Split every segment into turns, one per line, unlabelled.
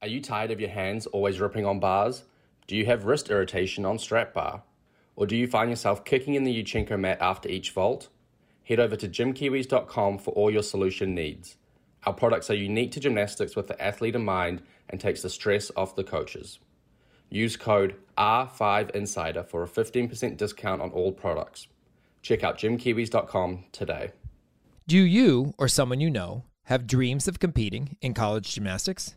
Are you tired of your hands always ripping on bars? Do you have wrist irritation on strap bar? Or do you find yourself kicking in the Yurchenko mat after each vault? Head over to gymkiwis.com for all your solution needs. Our products are unique to gymnastics with the athlete in mind and takes the stress off the coaches. Use code R5Insider for a 15% discount on all products. Check out gymkiwis.com today.
Do you or someone you know have dreams of competing in college gymnastics?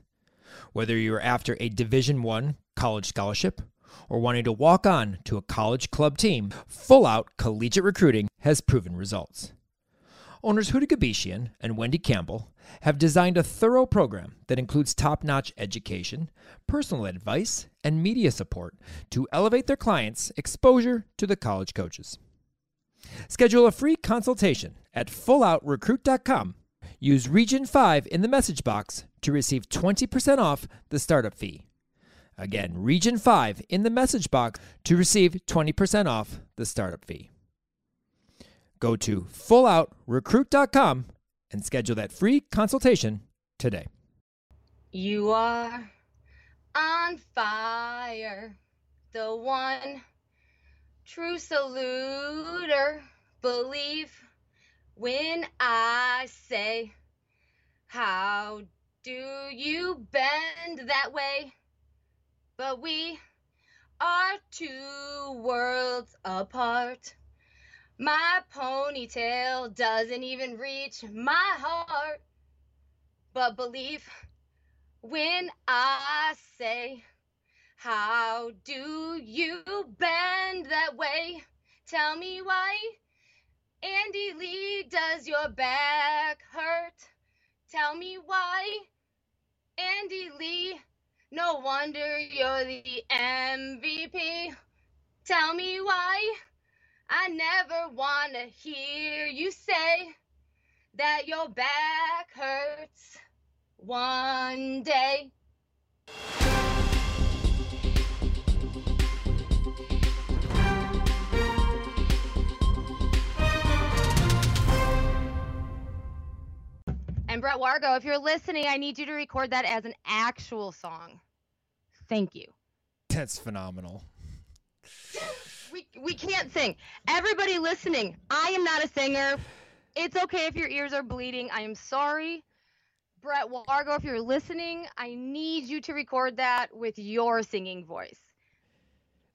Whether you're after a Division 1 college scholarship or wanting to walk on to a college club team, full out collegiate recruiting has proven results. Owners Huda Gabishian and Wendy Campbell have designed a thorough program that includes top notch education, personal advice, and media support to elevate their clients' exposure to the college coaches. Schedule a free consultation at fulloutrecruit.com. Use Region 5 in the message box to receive 20% off the startup fee. Again, Region 5 in the message box to receive 20% off the startup fee. Go to fulloutrecruit.com and schedule that free consultation today.
You are on fire, the one true saluter. Believe when I say, How do you bend that way? But we are two worlds apart. My ponytail doesn't even reach my heart. But believe when I say, How do you bend that way? Tell me why. Andi Li, does your back hurt? Tell me why. Andi Li, no wonder you're the MVP. Tell me why. I never want to hear you say that your back hurts one day. Wargo, if you're listening, I need you to record that as an actual song. Thank you.
That's phenomenal.
We, we can't sing. Everybody listening, I am not a singer. It's okay if your ears are bleeding. I am sorry. Brett Wargo, if you're listening, I need you to record that with your singing voice.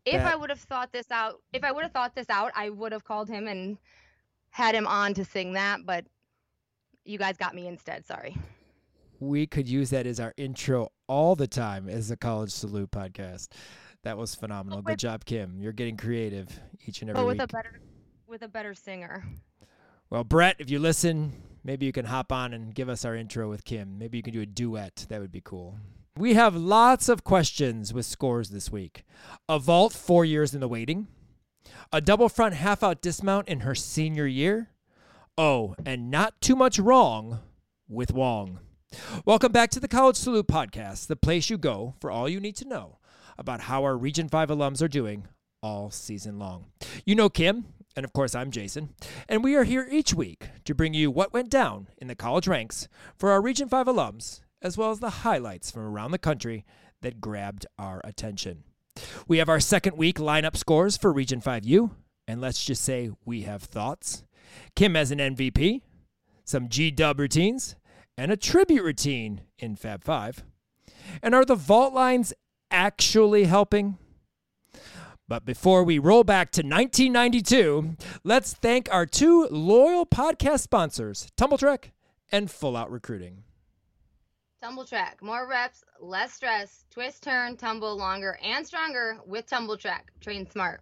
If
That-
I would have thought this out, if I would have thought this out, I would have called him and had him on to sing that, but you guys got me instead. Sorry.
We could use that as our intro all the time as the College Salute podcast. That was phenomenal. Good job, Kim. You're getting creative each and every
But with
week.
a better with a better singer.
Well, Brett, if you listen, maybe you can hop on and give us our intro with Kim. Maybe you can do a duet. That would be cool. We have lots of questions with scores this week. A vault four years in the waiting. A double front half out dismount in her senior year. Oh, and not too much wrong with Wong. Welcome back to the College Salute Podcast, the place you go for all you need to know about how our Region 5 alums are doing all season long. You know Kim, and of course I'm Jason, and we are here each week to bring you what went down in the college ranks for our Region 5 alums, as well as the highlights from around the country that grabbed our attention. We have our second week lineup scores for Region 5U, and let's just say we have thoughts. Kim has an MVP, some G dub routines, and a tribute routine in Fab 5. And are the vault lines actually helping? But before we roll back to 1992, let's thank our two loyal podcast sponsors, Tumbl Trak and Full Out Recruiting.
Tumbl Trak, more reps, less stress, twist, turn, tumble longer and stronger with Tumbl Trak. Train smart.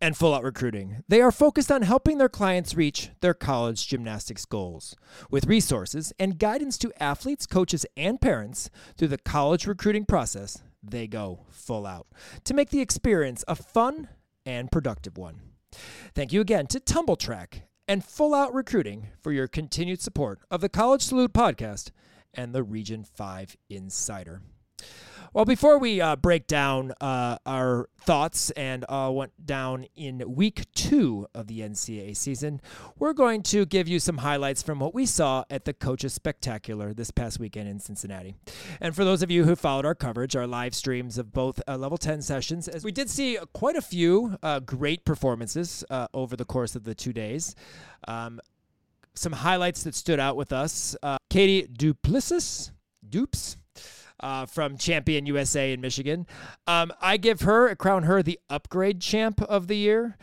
And Full Out Recruiting. They are focused on helping their clients reach their college gymnastics goals with resources and guidance to athletes, coaches, and parents through the college recruiting process. They go full out to make the experience a fun and productive one. Thank you again to Tumbl Trak and Full Out Recruiting for your continued support of the College Salute podcast and the Region 5 Insider. Well, before we uh, break down uh, our thoughts and uh, went down in week two of the NCAA season, we're going to give you some highlights from what we saw at the Coaches Spectacular this past weekend in Cincinnati. And for those of you who followed our coverage, our live streams of both uh, level 10 sessions, as we did see quite a few uh, great performances uh, over the course of the two days. Um, some highlights that stood out with us Katie Duplessis. Dupes uh, from Champion USA in Michigan. Um, I give her, crown her the upgrade champ of the year.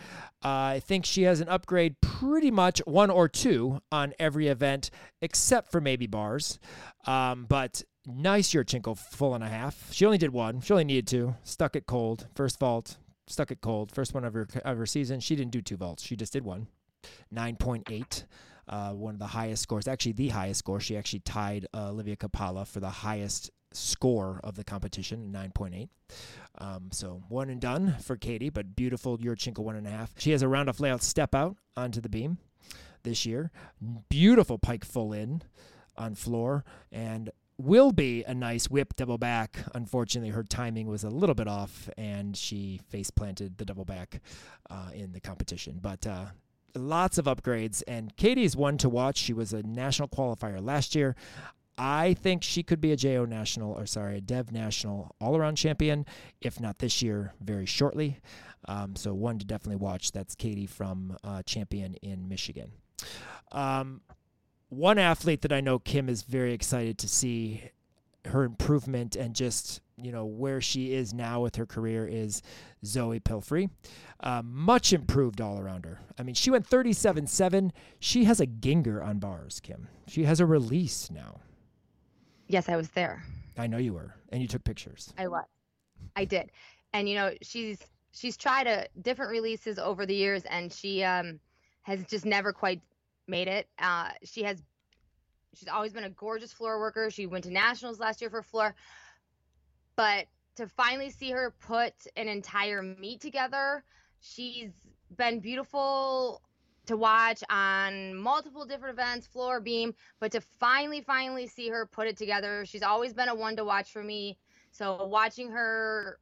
Uh, I think she has an upgrade pretty much one or two on every event except for maybe bars. Um, but nice Yurchenko full and a half. She only did one. She only needed two. Stuck it cold. First vault. Stuck it cold. First one of her, of her season. She didn't do two vaults. She just did one. 9.8 uh, one of the highest scores, actually the highest score. She actually tied uh, Olivia Kapala for the highest score of the competition, 9.8. Um, so one and done for Katie, but beautiful Yurchenko one and a half. She has a round off layout step out onto the beam this year. Beautiful pike full in on floor and will be a nice whip double back. Unfortunately, her timing was a little bit off and she face planted the double back uh, in the competition. But uh, lots of upgrades, and Katie's one to watch. She was a national qualifier last year. I think she could be a JO national, or sorry, a Dev national all around champion, if not this year, very shortly. Um, so, one to definitely watch. That's Katie from uh, Champion in Michigan. Um, one athlete that I know Kim is very excited to see her improvement and just you know where she is now with her career is Zoe Pilfrey. Uh, much improved all around her. I mean, she went 37-7. She has a Gienger on bars, Kim. She has a release now.
Yes, I was there.
I know you were, and you took pictures.
I was. I did, and you know she's she's tried a different releases over the years, and she um has just never quite made it. Uh, she has she's always been a gorgeous floor worker. She went to nationals last year for floor, but to finally see her put an entire meet together, she's been beautiful to watch on multiple different events, floor, beam, but to finally, finally see her put it together. She's always been a one to watch for me. So watching her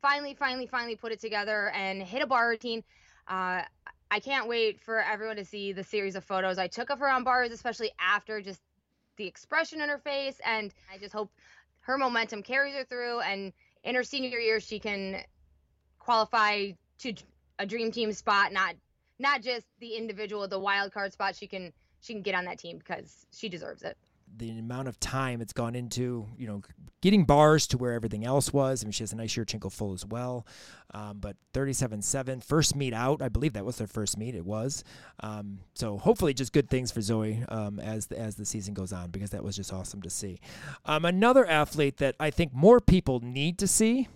finally, finally, finally put it together and hit a bar routine. Uh, I can't wait for everyone to see the series of photos I took of her on bars, especially after just the expression in her face. And I just hope her momentum carries her through and in her senior year she can qualify to a dream team spot, not not just the individual, the wild card spot. She can she can get on that team because she deserves it.
The amount of time it's gone into, you know, getting bars to where everything else was. I mean, she has a nice Yurchenko full as well. Um, but 37-7, first meet out. I believe that was their first meet. It was. Um, so hopefully, just good things for Zoe um, as the, as the season goes on because that was just awesome to see. Um, another athlete that I think more people need to see,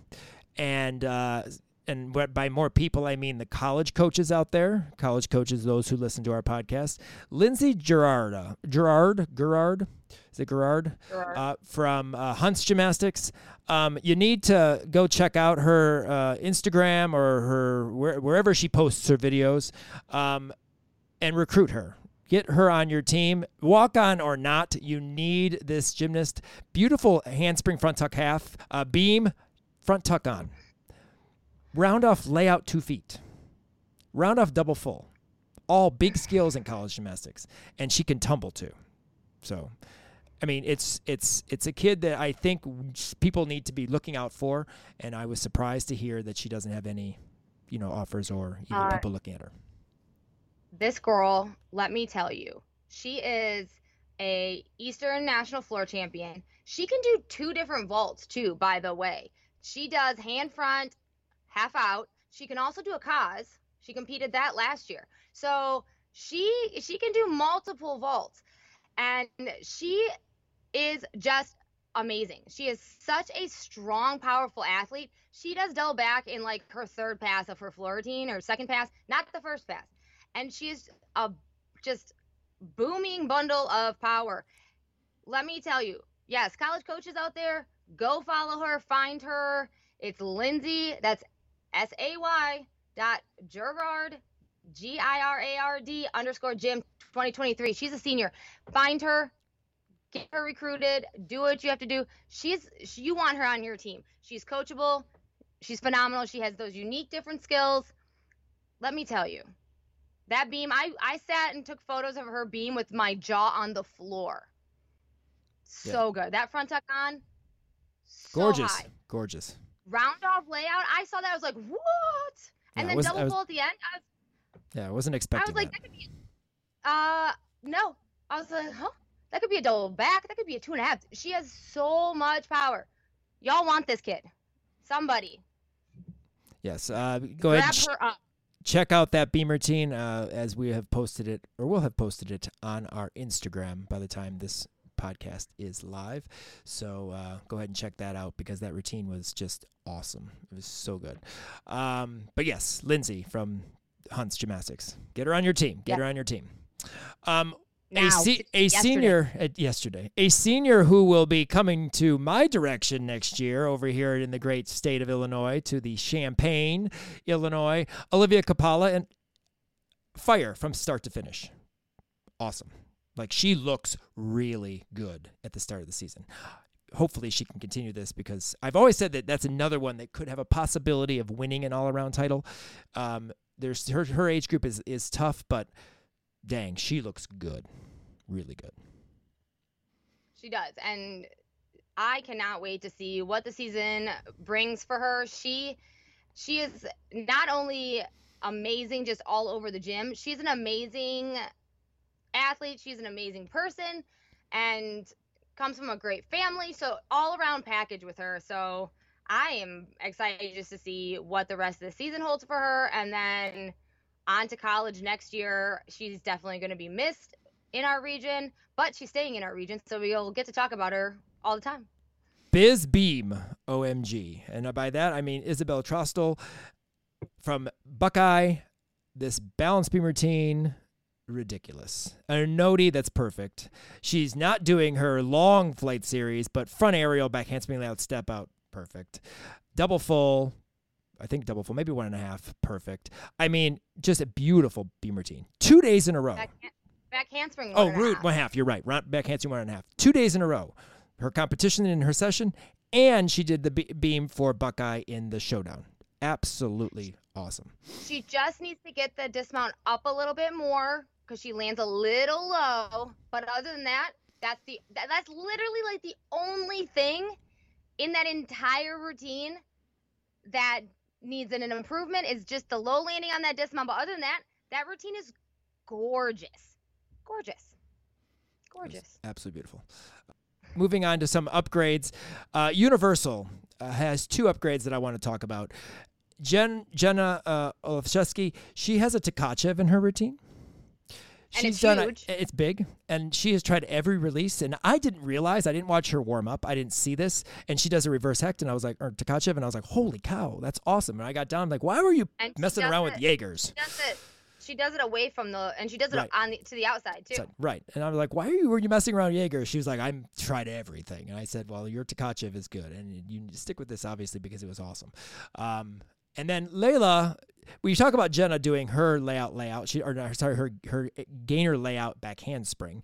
and uh, and by more people, I mean the college coaches out there, college coaches, those who listen to our podcast. Lindsay Girard, uh, Girard, Girard, is it Girard? Girard. Uh, from uh, Hunts Gymnastics. Um, you need to go check out her uh, Instagram or her where, wherever she posts her videos, um, and recruit her. Get her on your team. Walk on or not, you need this gymnast. Beautiful handspring front tuck half, uh, beam, front tuck on. Round off layout two feet. Round off double full. All big skills in college gymnastics. And she can tumble too. So I mean, it's it's it's a kid that I think people need to be looking out for, and I was surprised to hear that she doesn't have any, you know, offers or even uh, people looking at her.
This girl, let me tell you, she is a Eastern National Floor Champion. She can do two different vaults too, by the way. She does hand front half out. She can also do a cause. She competed that last year. So she she can do multiple vaults. And she is just amazing. She is such a strong, powerful athlete. She does double back in like her third pass of her floor routine or second pass, not the first pass. And she's a just booming bundle of power. Let me tell you, yes, college coaches out there, go follow her, find her. It's Lindsay. That's S A Y dot Girard, G I R A R D underscore Gym 2023. She's a senior. Find her, get her recruited, do what you have to do. She's she, you want her on your team. She's coachable. She's phenomenal. She has those unique different skills. Let me tell you. That beam, I I sat and took photos of her beam with my jaw on the floor. So yeah. good. That front tuck on.
So gorgeous.
High.
Gorgeous.
Round off layout. I saw that. I was like, what? And yeah, then double full at the end. I was,
yeah, I wasn't expecting. I was like,
that. that could be. Uh, no. I was like, huh? That could be a double back. That could be a two and a half. She has so much power. Y'all want this kid. Somebody.
Yes. Uh, go Grab ahead. Her up. Check out that beam routine uh, as we have posted it, or we'll have posted it on our Instagram by the time this podcast is live. So uh, go ahead and check that out because that routine was just awesome. It was so good. Um, but yes, Lindsay from Hunt's Gymnastics. Get her on your team. Get yep. her on your team. Um, now, a, se- a senior uh, yesterday, a senior who will be coming to my direction next year over here in the great state of Illinois to the Champaign, Illinois, Olivia Capala and fire from start to finish. Awesome. Like she looks really good at the start of the season. Hopefully she can continue this because I've always said that that's another one that could have a possibility of winning an all-around title. Um, there's her her age group is is tough, but dang, she looks good, really good.
She does, and I cannot wait to see what the season brings for her. She she is not only amazing just all over the gym, she's an amazing athlete, she's an amazing person and comes from a great family, so all around package with her. So I am excited just to see what the rest of the season holds for her and then on to college next year. She's definitely going to be missed in our region, but she's staying in our region, so we'll get to talk about her all the time.
Biz Beam, OMG. And by that, I mean Isabel Trostel from Buckeye. This balance beam routine, ridiculous. A noti that's perfect. She's not doing her long flight series, but front aerial, back handspring layout, step out, perfect. Double full, I think double full, maybe one and a half. Perfect. I mean, just a beautiful beam routine. Two days in a row. Back,
back handspring.
Oh, root one half. You're right. Back handspring one and a half. Two days in a row. Her competition in her session, and she did the beam for Buckeye in the showdown. Absolutely awesome.
She just needs to get the dismount up a little bit more because she lands a little low. But other than that, that's the that, that's literally like the only thing in that entire routine that needs an, an improvement is just the low landing on that dismount. But other than that, that routine is gorgeous. Gorgeous. Gorgeous.
Absolutely beautiful. Moving on to some upgrades. Uh, Universal uh, has two upgrades that I want to talk about. Jen Jenna uh, Olszewski, she has a Tkachev in her routine.
And she's done huge.
A, it's big, and she has tried every release. And I didn't realize I didn't watch her warm up. I didn't see this, and she does a reverse hecht, and I was like, or Tkachev, and I was like, holy cow, that's awesome. And I got down, I'm like, why were you and messing around it, with Jaegers?
She does it. She does it away from the, and she does it right. on the, to the outside too. So,
right, and I was like, "Why are you were you messing around Jaeger?" She was like, "I'm tried everything," and I said, "Well, your Tkachev is good, and you stick with this obviously because it was awesome." Um, and then Layla, we talk about Jenna doing her layout layout, she or no, sorry, her her gainer layout back handspring.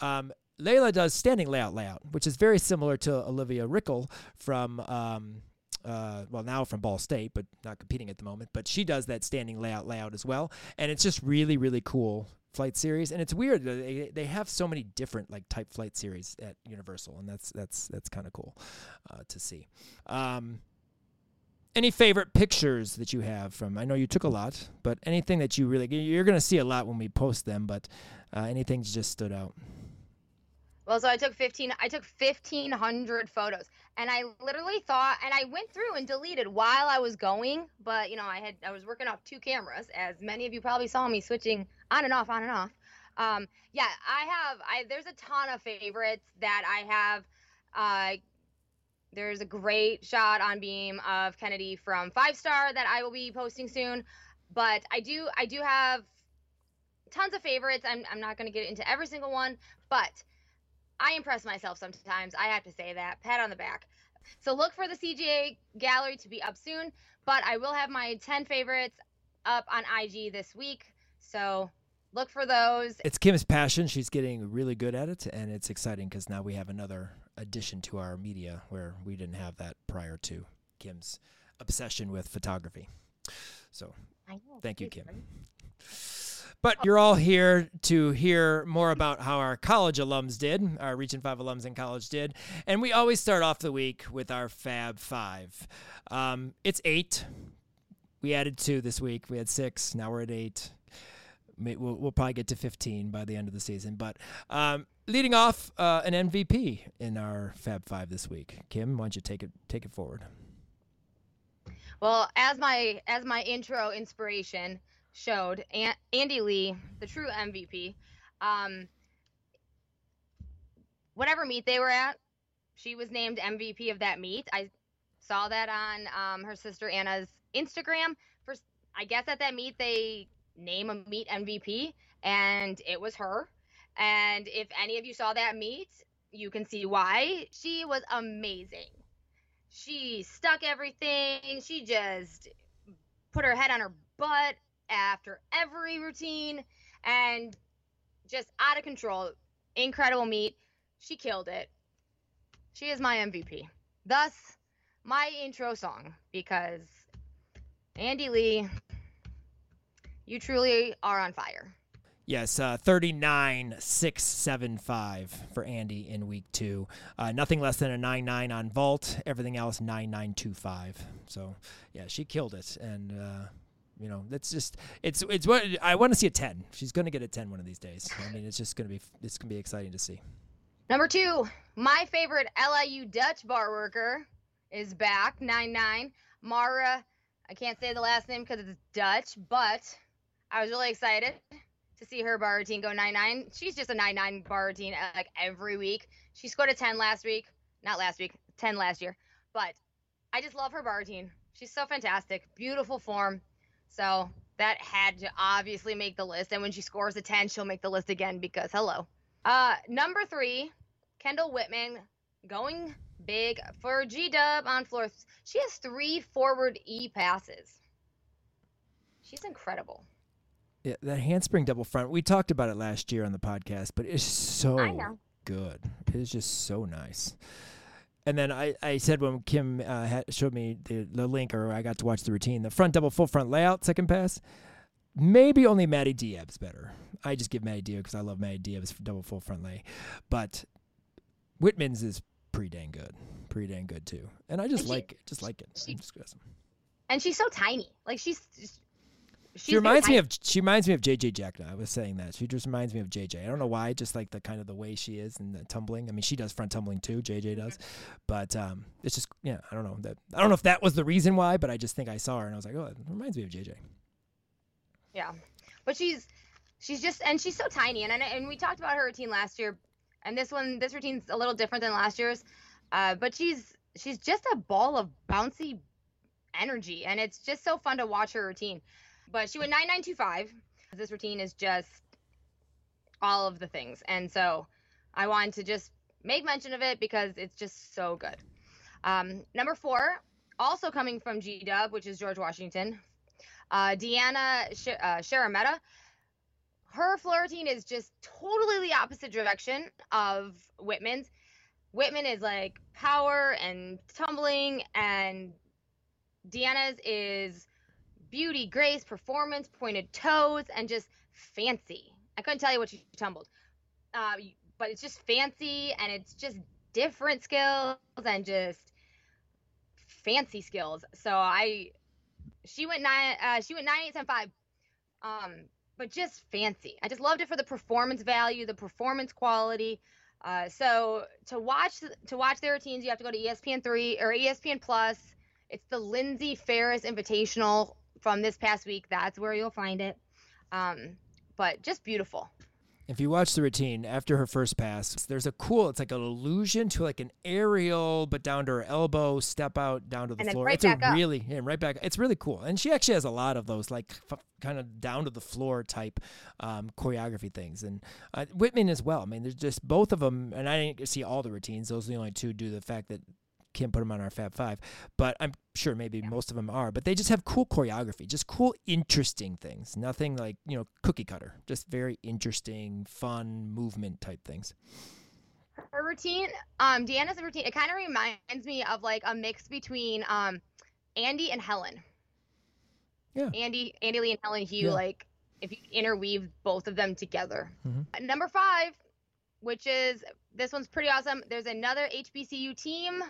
Um, Layla does standing layout layout, which is very similar to Olivia Rickel from um, uh, well now from Ball State, but not competing at the moment. But she does that standing layout layout as well, and it's just really really cool flight series. And it's weird they they have so many different like type flight series at Universal, and that's that's that's kind of cool uh, to see. Um, any favorite pictures that you have from? I know you took a lot, but anything that you really you're going to see a lot when we post them, but uh, anything just stood out.
Well, so I took 15 I took 1500 photos and I literally thought and I went through and deleted while I was going, but you know, I had I was working off two cameras as many of you probably saw me switching on and off on and off. Um, yeah, I have I there's a ton of favorites that I have uh, there's a great shot on beam of Kennedy from Five Star that I will be posting soon. But I do I do have tons of favorites. I'm I'm not gonna get into every single one, but I impress myself sometimes. I have to say that. Pat on the back. So look for the CGA gallery to be up soon, but I will have my 10 favorites up on IG this week. So look for those.
It's Kim's passion. She's getting really good at it, and it's exciting because now we have another addition to our media where we didn't have that prior to Kim's obsession with photography. So, thank you, Kim. But you're all here to hear more about how our college alums did, our Region 5 alums in college did. And we always start off the week with our Fab Five. Um, it's eight. We added two this week. We had six. Now we're at eight. We'll, we'll probably get to 15 by the end of the season. But um, leading off, uh, an MVP in our Fab Five this week. Kim, why don't you take it take it forward?
Well, as my as my intro inspiration, showed, Andi Li, the true MVP, um, whatever meet they were at, she was named MVP of that meet. I saw that on um, her sister Anna's Instagram. For I guess at that meet they name a meet MVP, and it was her. And if any of you saw that meet, you can see why. She was amazing. She stuck everything. She just put her head on her butt after every routine and just out of control. Incredible meet. She killed it. She is my MVP. Thus, my intro song because Andi Li, you truly are on fire.
Yes, uh, 39.675 for Andi in week two. Uh, nothing less than a nine nine on Vault. Everything else 9.925. So, yeah, she killed it. And, uh, you know, that's just it's it's what I want to see a ten. She's going to get a ten one of these days. I mean, it's just going to be it's going to be exciting to see.
Number two, my favorite LIU Dutch bar worker is back. Nine nine Mara. I can't say the last name because it's Dutch, but I was really excited to see her bar routine go nine nine. She's just a nine nine bar routine uh, like every week. She scored a ten last week, not last week, ten last year. But I just love her bar routine. She's so fantastic, beautiful form. So that had to obviously make the list. And when she scores a 10, she'll make the list again because hello. Uh, number three, Kendall Whitman going big for G Dub on floor. She has three forward E passes. She's incredible.
Yeah, that handspring double front. We talked about it last year on the podcast, but it's so good. It is just so nice. And then I, I said when Kim uh, had showed me the, the link or I got to watch the routine, the front double full front layout second pass, maybe only Maddie Diab's better. I just give Maddie Diab because I love Maddie Diab's double full front lay, but Whitman's is pretty dang good, pretty dang good too. And I just she, like it, just like it. She,
and she's so tiny, like she's
she reminds me of she reminds me of JJ Jackna. I was saying that she just reminds me of JJ. I don't know why, just like the kind of the way she is and the tumbling. I mean, she does front tumbling too. JJ does, but um, it's just yeah. I don't know that. I don't know if that was the reason why, but I just think I saw her and I was like, oh, it reminds me of JJ.
Yeah, but she's she's just and she's so tiny and and we talked about her routine last year, and this one this routine's a little different than last year's, uh, but she's she's just a ball of bouncy energy and it's just so fun to watch her routine. But she went 9925. This routine is just all of the things. And so I wanted to just make mention of it because it's just so good. Um, number four, also coming from G Dub, which is George Washington, uh, Deanna Sh- uh. Her floor routine is just totally the opposite direction of Whitman's. Whitman is like power and tumbling, and Deanna's is beauty, grace, performance, pointed toes, and just fancy. I couldn't tell you what she tumbled, uh, but it's just fancy and it's just different skills and just fancy skills. So I, she went nine, uh, she went nine eight seven five, um, but just fancy. I just loved it for the performance value, the performance quality. Uh, so to watch to watch their routines, you have to go to ESPN three or ESPN Plus. It's the Lindsay Ferris Invitational from this past week. That's where you'll find it. Um, but just beautiful.
If you watch the routine after her first pass, there's a cool, it's like an allusion to like an aerial, but down to her elbow, step out down to the floor.
Right
it's
a
really, yeah, right back. It's really cool. And she actually has a lot of those like f- kind of down to the floor type um, choreography things. And uh, Whitman as well. I mean, there's just both of them. And I didn't see all the routines. Those are the only two due to the fact that can't put them on our Fab Five, but I'm sure maybe yeah. most of them are. But they just have cool choreography, just cool, interesting things. Nothing like you know cookie cutter. Just very interesting, fun movement type things.
Her routine, um, Deanna's routine, it kind of reminds me of like a mix between um, Andi and Helen.
Yeah.
Andi, Andi Li and Helen Hu, yeah. like if you interweave both of them together. Mm-hmm. Number five, which is this one's pretty awesome. There's another HBCU team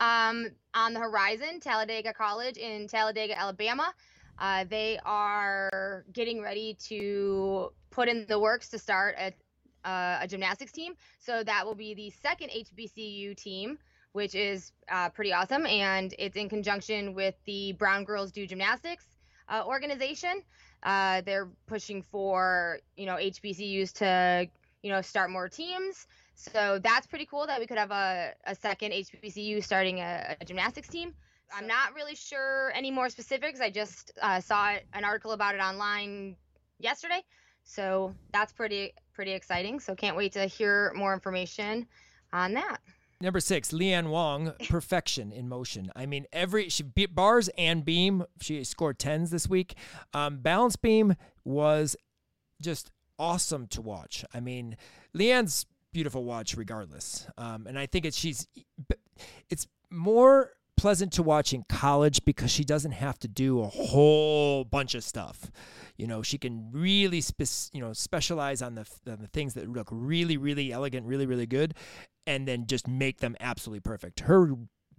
um, on the horizon, Talladega College in Talladega, Alabama. Uh, they are getting ready to put in the works to start a, uh, a gymnastics team. So that will be the second HBCU team, which is uh, pretty awesome. And it's in conjunction with the Brown Girls Do Gymnastics uh, organization. Uh, they're pushing for, you know, HBCUs to, you know, start more teams. So that's pretty cool that we could have a, a second HBCU starting a, a gymnastics team. I'm not really sure any more specifics. I just uh, saw an article about it online yesterday, so that's pretty pretty exciting. So can't wait to hear more information on that.
Number six, Leanne Wong, perfection in motion. I mean, every she beat bars and beam. She scored tens this week. Um, balance beam was just awesome to watch. I mean, Leanne's beautiful watch regardless. Um, and I think it's she's it's more pleasant to watch in college because she doesn't have to do a whole bunch of stuff. You know, she can really spe- you know specialize on the on the things that look really really elegant, really really good, and then just make them absolutely perfect. Her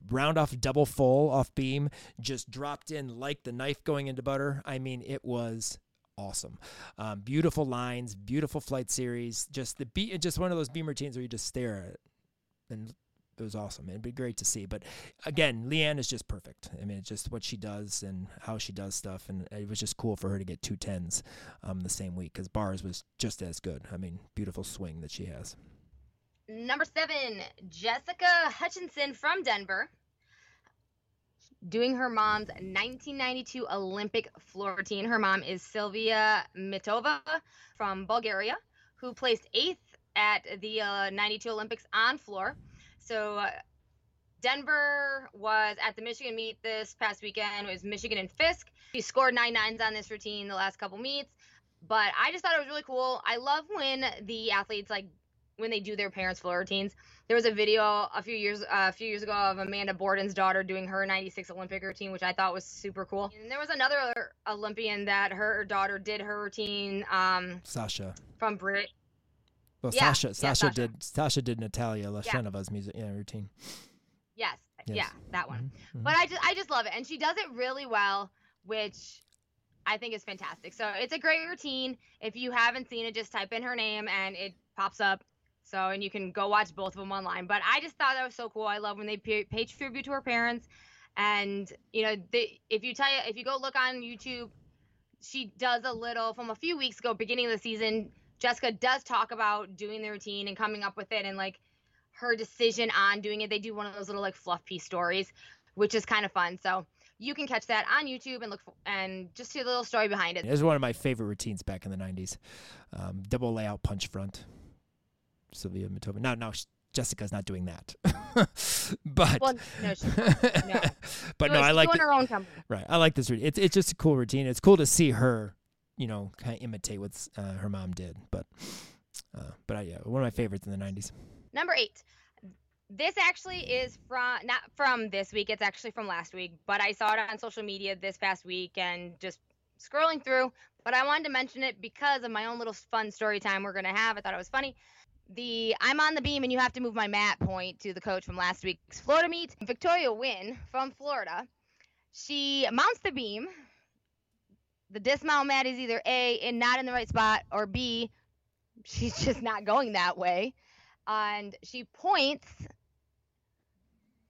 round off double full off beam just dropped in like the knife going into butter. I mean, it was awesome. Um, beautiful lines, beautiful flight series. Just the beat, just one of those beam routines where you just stare at it, and it was awesome. It'd be great to see. But again, Leanne is just perfect. I mean, it's just what she does and how she does stuff, and it was just cool for her to get two tens um, the same week because bars was just as good. I mean, beautiful swing that she has.
Number seven, Jessica Hutchinson from Denver doing her mom's 1992 Olympic floor routine. Her mom is Silvia Mitova from Bulgaria, who placed eighth at the uh, 92 Olympics on floor. So uh, Denver was at the Michigan meet this past weekend. It was Michigan and Fisk. She scored nine nines on this routine the last couple meets. But I just thought it was really cool. I love when the athletes like when they do their parents' floor routines. There was a video a few years uh, a few years ago of Amanda Borden's daughter doing her 96 Olympic routine, which I thought was super cool. And there was another Olympian that her daughter did her routine. Um,
Sasha
from Brit.
Well, yeah, Sasha, Sasha, yeah, Sasha did Sasha did Natalia Laschenova's yeah. music yeah, routine.
Yes. yes. yeah, that one. Mm-hmm. mm-hmm. But I just I just love it, and she does it really well, which I think is fantastic. So it's a great routine. If you haven't seen it, just type in her name and it pops up. So, and you can go watch both of them online. But I just thought that was so cool. I love when they pay, tribute to her parents. And, you know, they, if you tell you, if you go look on YouTube, she does a little from a few weeks ago, beginning of the season. Jessica does talk about doing the routine and coming up with it and like her decision on doing it. They do one of those little like fluff piece stories, which is kind of fun. So you can catch that on YouTube and look for, and just see the little story behind it.
It was one of my favorite routines back in the 90s. Um, double layout punch front. Silvia Mitova. Now, now Jessica's not doing that, but well, no, she, no. but no, I like
the, her own company.
Right, I like this routine. It's it's just a cool routine. It's cool to see her, you know, kind of imitate what uh, her mom did. But uh, but uh, yeah, one of my favorites in the '90s.
Number eight. This actually is from not from this week. It's actually from last week, but I saw it on social media this past week and just scrolling through. But I wanted to mention it because of my own little fun story time we're gonna have. I thought it was funny the I'm on the beam and you have to move my mat point to the coach from last week's Florida meet. Victoria Wynn from Florida. She mounts the beam. The dismount mat is either A, in not in the right spot, or B, she's just not going that way. And she points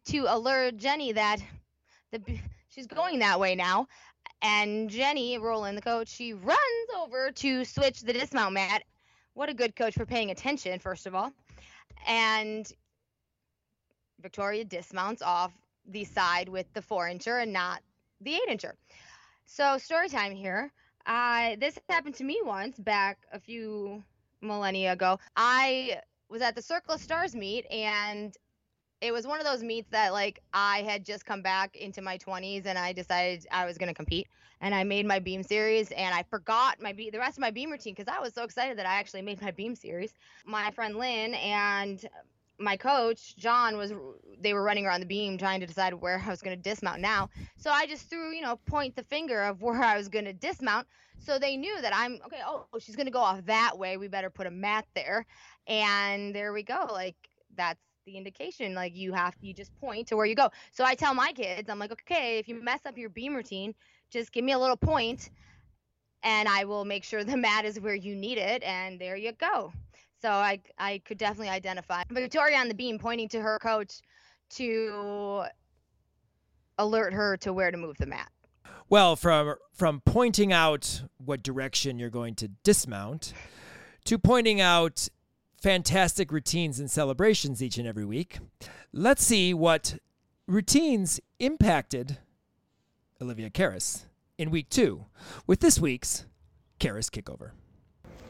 to alert Jenny that the she's going that way now. And Jenny, Rowland, the coach, she runs over to switch the dismount mat what a good coach for paying attention, first of all. And Victoria dismounts off the side with the four incher and not the eight incher. So, story time here. Uh, this happened to me once back a few millennia ago. I was at the Circle of Stars meet and it was one of those meets that like I had just come back into my 20s and I decided I was going to compete and I made my beam series and I forgot my be- the rest of my beam routine because I was so excited that I actually made my beam series. My friend Lynn and my coach John was they were running around the beam trying to decide where I was going to dismount now. So I just threw, you know, point the finger of where I was going to dismount. So they knew that I'm okay, oh, she's going to go off that way. We better put a mat there. And there we go. Like that's the indication like you have you just point to where you go. So i tell my kids i'm like okay if you mess up your beam routine just give me a little point and i will make sure the mat is where you need it and there you go. So i i could definitely identify. Victoria on the beam pointing to her coach to alert her to where to move the mat.
Well from from pointing out what direction you're going to dismount to pointing out fantastic routines and celebrations each and every week. Let's see what routines impacted Olivia Karas in week two with this week's Karas Kickover.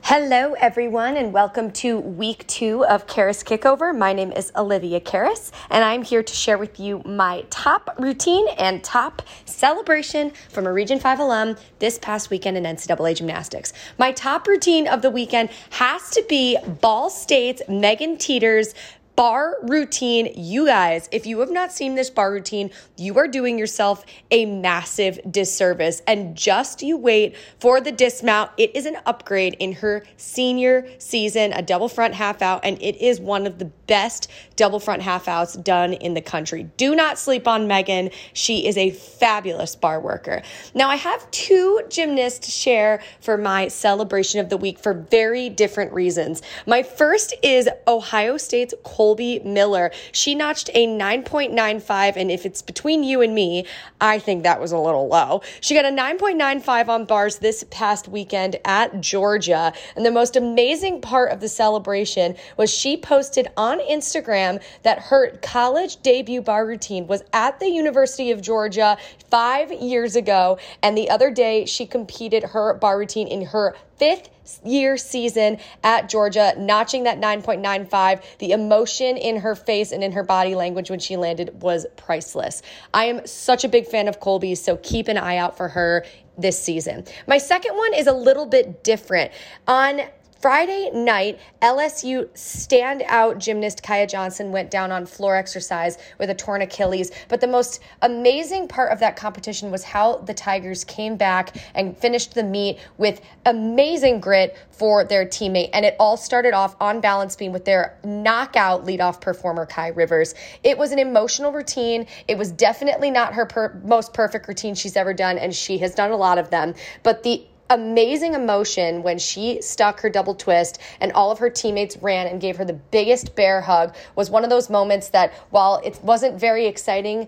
Hello, everyone, and welcome to week two of Karas Kickover. My name is Olivia Karas, and I'm here to share with you my top routine and top celebration from a Region 5 alum this past weekend in NCAA gymnastics. My top routine of the weekend has to be Ball State's Megan Teeters bar routine. You guys, if you have not seen this bar routine, you are doing yourself a massive disservice. And just you wait for the dismount. It is an upgrade in her senior season, a double front half out, and it is one of the best double front half outs done in the country. Do not sleep on Megan. She is a fabulous bar worker. Now, I have two gymnasts to share for my celebration of the week for very different reasons. My first is Ohio State's Cole Colby Miller. She notched a 9.95, and if it's between you and me, I think that was a little low. She got a 9.95 on bars this past weekend at Georgia. And the most amazing part of the celebration was she posted on Instagram that her college debut bar routine was at the University of Georgia five years ago. And the other day, she competed her bar routine in her fifth year season at Georgia, notching that 9.95. The emotion in her face and in her body language when she landed was priceless. I am such a big fan of Colby, so keep an eye out for her this season. My second one is a little bit different. On Friday night, LSU standout gymnast Kiya Johnson went down on floor exercise with a torn Achilles. But the most amazing part of that competition was how the Tigers came back and finished the meet with amazing grit for their teammate. And it all started off on balance beam with their knockout leadoff performer, Kai Rivers. It was an emotional routine. It was definitely not her per- most perfect routine she's ever done, and she has done a lot of them. But the amazing emotion when she stuck her double twist and all of her teammates ran and gave her the biggest bear hug was one of those moments that while it wasn't very exciting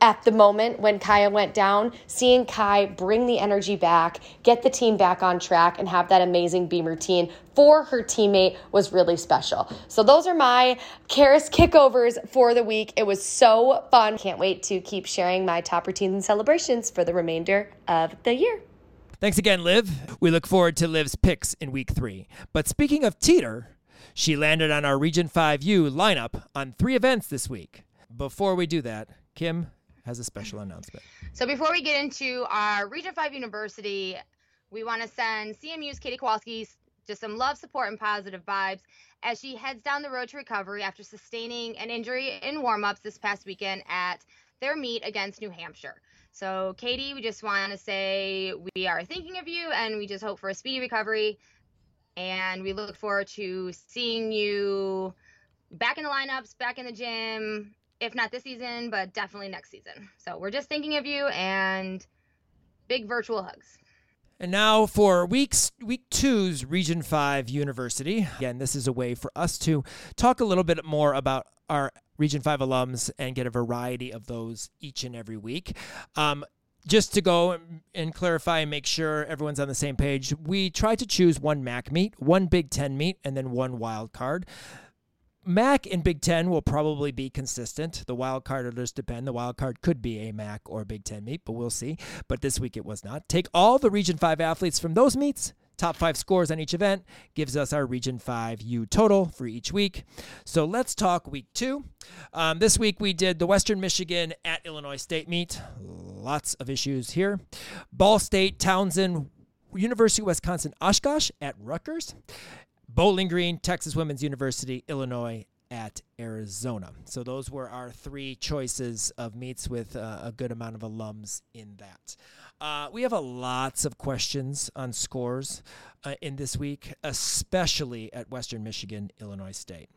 at the moment when Kiya went down, seeing Kai bring the energy back, get the team back on track, and have that amazing beam routine for her teammate was really special. So, those are my Karas kickovers for the week. It was so fun. Can't wait to keep sharing my top routines and celebrations for the remainder of the year.
Thanks again, Liv. We look forward to Liv's picks in week three. But speaking of Teeter, she landed on our Region 5U lineup on three events this week. Before we do that, Kim has a special announcement.
So before we get into our Region 5 University, we want to send CMU's Katie Kowalski just some love, support, and positive vibes as she heads down the road to recovery after sustaining an injury in warm-ups this past weekend at their meet against New Hampshire. So, Katie, we just want to say we are thinking of you and we just hope for a speedy recovery. And we look forward to seeing you back in the lineups, back in the gym, if not this season, but definitely next season. So, we're just thinking of you and big virtual hugs.
And now for weeks week two's Region 5 University. Again, this is a way for us to talk a little bit more about our Region 5 alums and get a variety of those each and every week. Um, just to go and clarify and make sure everyone's on the same page, we try to choose one MAC meet, one Big Ten meet, and then one wild card. MAC and Big Ten will probably be consistent. The wild card will just depend. The wild card could be a MAC or Big Ten meet, but we'll see. But this week it was not. Take all the Region 5 athletes from those meets top five scores on each event gives us our Region 5 U total for each week. So let's talk week two. Um, this week we did the Western Michigan at Illinois State meet. Lots of issues here. Ball State, Towson, University of Wisconsin Oshkosh at Rutgers. Bowling Green, Texas Women's University, Illinois at Arizona. So those were our three choices of meets with uh, a good amount of alums in that. Uh, we have a lots of questions on scores uh, in this week, especially at Western Michigan, Illinois State.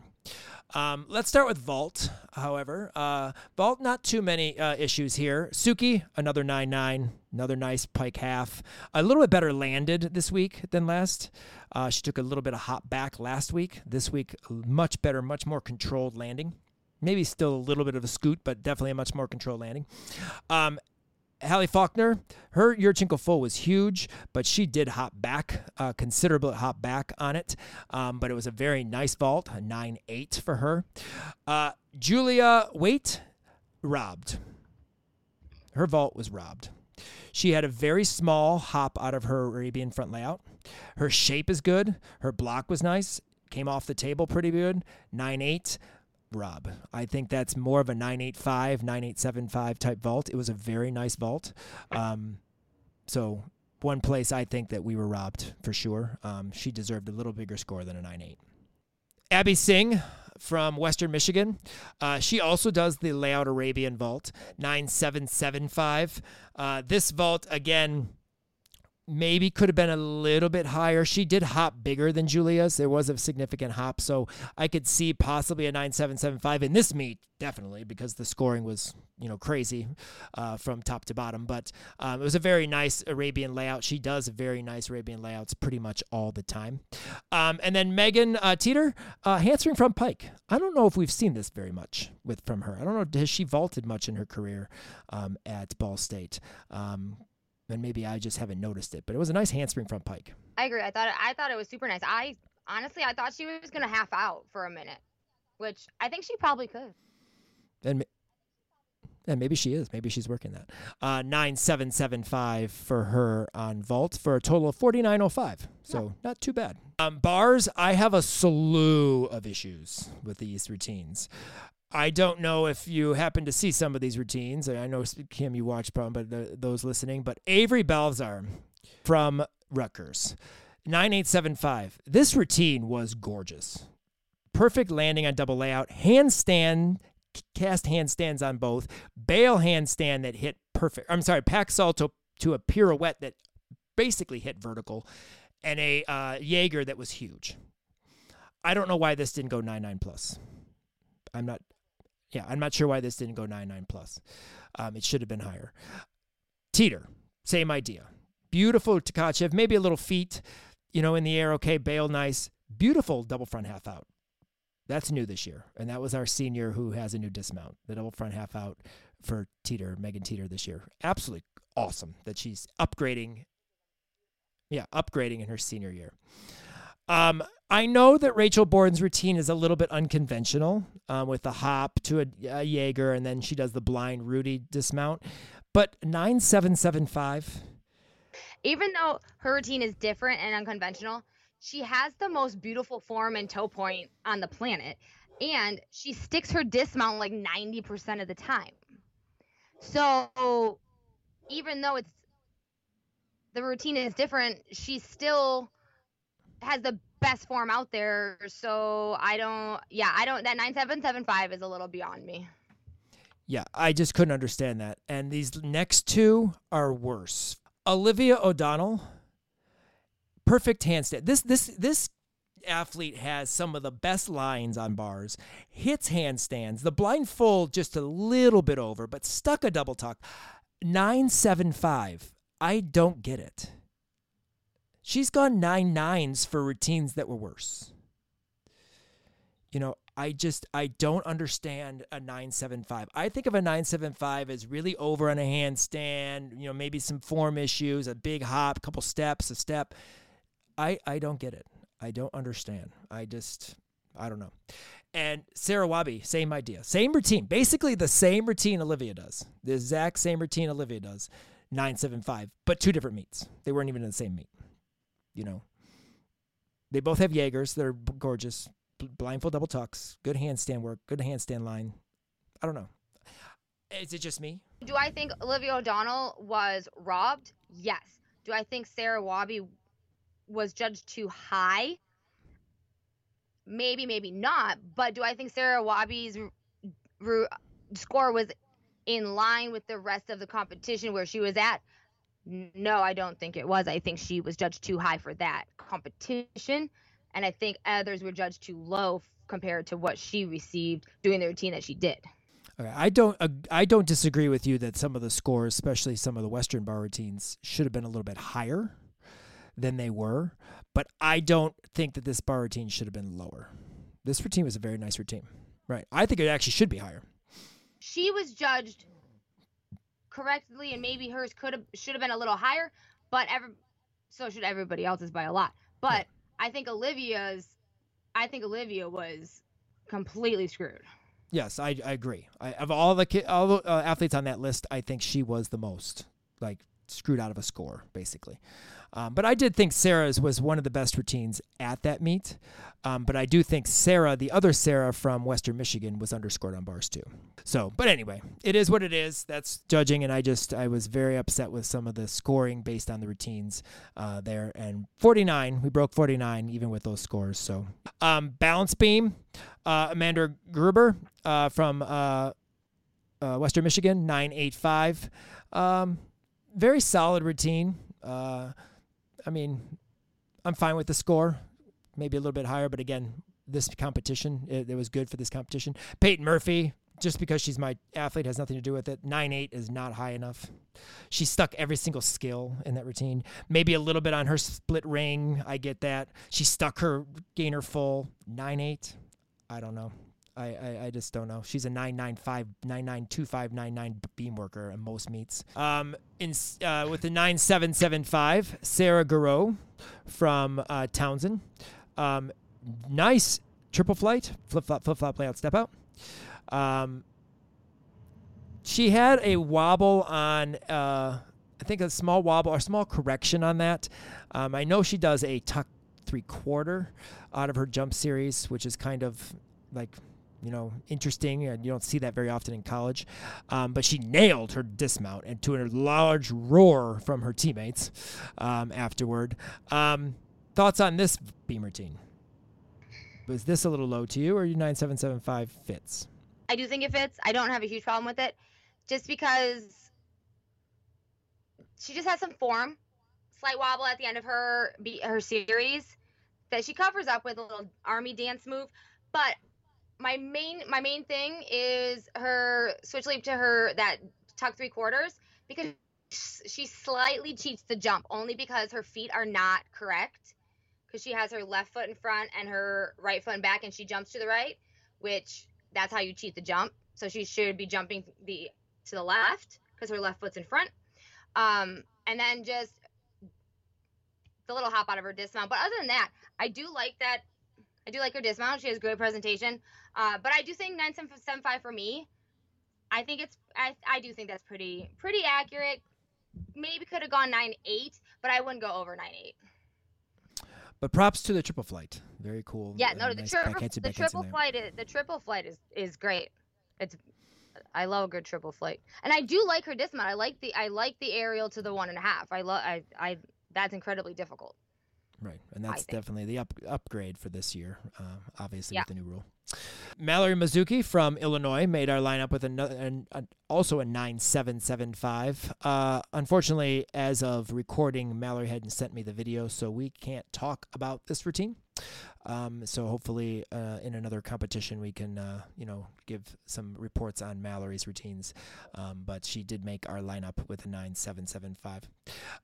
Um, let's start with Vault, however. Uh, Vault, not too many uh, issues here. Suki, another 9 9, another nice pike half. A little bit better landed this week than last. Uh, she took a little bit of hop back last week. This week, much better, much more controlled landing. Maybe still a little bit of a scoot, but definitely a much more controlled landing. Um, Hallie Faulkner, her Yurchenko full was huge, but she did hop back, uh, considerable hop back on it. Um, but it was a very nice vault, a 9 8 for her. Uh, Julia Waite, robbed. Her vault was robbed. She had a very small hop out of her Arabian front layout. Her shape is good. Her block was nice. Came off the table pretty good. 9 8. Rob. I think that's more of a 985, 9875 type vault. It was a very nice vault. Um, so, one place I think that we were robbed for sure. Um, she deserved a little bigger score than a 9 8. Abby Singh from Western Michigan. Uh, she also does the layout Arabian vault, 9775. Uh, this vault, again, maybe could have been a little bit higher. She did hop bigger than Julia's. There was a significant hop, so I could see possibly a 9775 in this meet, definitely, because the scoring was, you know, crazy uh, from top to bottom. But um, it was a very nice Arabian layout. She does very nice Arabian layouts pretty much all the time. Um, and then Megan uh, Teeter, uh, handspring from Pike. I don't know if we've seen this very much with from her. I don't know, has she vaulted much in her career um, at Ball State? And maybe I just haven't noticed it. But it was a nice handspring front pike.
I agree. I thought it, I thought it was super nice. I honestly I thought she was gonna half out for a minute, which I think she probably could.
And and maybe she is. Maybe she's working that. Uh, nine seven seven five for her on vault for a total of forty nine oh five. So yeah. not too bad. Um, bars. I have a slew of issues with these routines. I don't know if you happen to see some of these routines. I know Kim, you watch probably, but the, those listening. But Avery Balzar from Rutgers, nine eight seven five. This routine was gorgeous. Perfect landing on double layout, handstand, cast handstands on both, bail handstand that hit perfect. I'm sorry, pack salto to a pirouette that basically hit vertical, and a uh, Jaeger that was huge. I don't know why this didn't go nine nine plus. I'm not yeah, I'm not sure why this didn't go 9 9 plus. Um, it should have been higher. Teeter, same idea. Beautiful Tkachev, maybe a little feet, you know, in the air. Okay, bail nice. Beautiful double front half out. That's new this year. And that was our senior who has a new dismount, the double front half out for Teeter, Megan Teeter this year. Absolutely awesome that she's upgrading. Yeah, upgrading in her senior year. Um, I know that Rachel Borden's routine is a little bit unconventional um, with the hop to a, a Jaeger and then she does the blind Rudy dismount. But 9775.
Even though her routine is different and unconventional, she has the most beautiful form and toe point on the planet. And she sticks her dismount like 90% of the time. So even though it's the routine is different, she still has the best form out there. So I don't, yeah, I don't, that 9775 is a little beyond me.
Yeah, I just couldn't understand that. And these next two are worse. Olivia O'Donnell, perfect handstand. This, this, this athlete has some of the best lines on bars, hits handstands, the blind full just a little bit over, but stuck a double tuck. 975. I don't get it. She's gone nine nines for routines that were worse. You know, I just I don't understand a 975. I think of a 975 as really over on a handstand, you know, maybe some form issues, a big hop, a couple steps, a step. I I don't get it. I don't understand. I just I don't know. And Sarah Wabi, same idea. Same routine. Basically the same routine Olivia does. The exact same routine Olivia does. 975, but two different meets. They weren't even in the same meet you know. They both have Jaegers. They're gorgeous. Blind full double tucks. Good handstand work. Good handstand line. I don't know. Is it just me?
Do I think Olivia O'Donnell was robbed? Yes. Do I think Sarah Wabi was judged too high? Maybe, maybe not. But do I think Sarah Wabi's r- r- score was in line with the rest of the competition where she was at? No, I don't think it was. I think she was judged too high for that competition. And I think others were judged too low compared to what she received doing the routine that she did.
Okay, I don't. ag- I don't disagree with you that some of the scores, especially some of the Western bar routines, should have been a little bit higher than they were. But I don't think that this bar routine should have been lower. This routine was a very nice routine, right? I think it actually should be higher.
she was judged correctly and maybe hers could have should have been a little higher but every so should everybody else's by a lot but i think olivia's i think olivia was completely screwed
Yes, I, I agree. I, of all the ki- all the uh, athletes on that list, I think she was the most like screwed out of a score, basically. Um, but I did think Sarah's was one of the best routines at that meet. Um, but I do think Sarah, the other Sarah from Western Michigan, was underscored on bars too. So, but anyway, it is what it is. That's judging, and I just I was very upset with some of the scoring based on the routines uh, there. And 49, we broke 49 even with those scores. So, um, balance beam, uh, Amanda Gruber uh, from uh, uh, Western Michigan, 985. Um, very solid routine. I mean, I'm fine with the score. Maybe a little bit higher, but again, this competition, it, it was good for this competition. Peyton Murphy, just because she's my athlete, has nothing to do with it. Nine eight is not high enough. She stuck every single skill in that routine. Maybe a little bit on her split ring. I get that. She stuck her gainer full. Nine eight. I don't know. I, I, I just don't know. She's a 995, 992599 beam worker at most meets. Um, in uh, with the 9775, Sarah Garreau from uh, Towson. Um, nice triple flight, flip flop, flip flop, play out, step out. Um, she had a wobble on, uh, I think a small wobble or small correction on that. Um, I know she does a tuck three quarter out of her jump series, which is kind of like you know interesting and you don't see that very often in college um, but she nailed her dismount and to a large roar from her teammates um, afterward um, thoughts on this beam routine was this a little low to you or your 9775 fits
I do think it fits. I don't have a huge problem with it, just because she just has some form, slight wobble at the end of her her series that she covers up with a little army dance move. But my main my main thing is her switch leap to her that tuck three quarters because she slightly cheats the jump only because her feet are not correct because she has her left foot in front and her right foot in back and she jumps to the right which that's how you cheat the jump. So she should be jumping the to the left because her left foot's in front. Um, and then just the little hop out of her dismount. But other than that, I do like that. I do like her dismount. She has great presentation. Uh, but I do think nine seven seven five for me. I think it's I, I do think that's pretty pretty accurate. Maybe could have gone nine eight, but I wouldn't go over nine eight.
but props to the triple flight very cool
Yeah,
uh,
no, the
nice to
the triple flight is the triple flight is is great. It's I love a good triple flight, and I do like her dismount. I like the I like the aerial to the one and a half. I love I I that's incredibly difficult.
Right, and that's definitely the up, upgrade for this year, uh, obviously
Yeah.
with the new rule. Mallory Mizuki from Illinois made our lineup with another, an, an, also a 9775. Uh, unfortunately, as of recording, Mallory hadn't sent me the video, so we can't talk about this routine. Um, so hopefully, uh, in another competition, we can, uh, you know, give some reports on Mallory's routines. Um, but she did make our lineup with a 9775.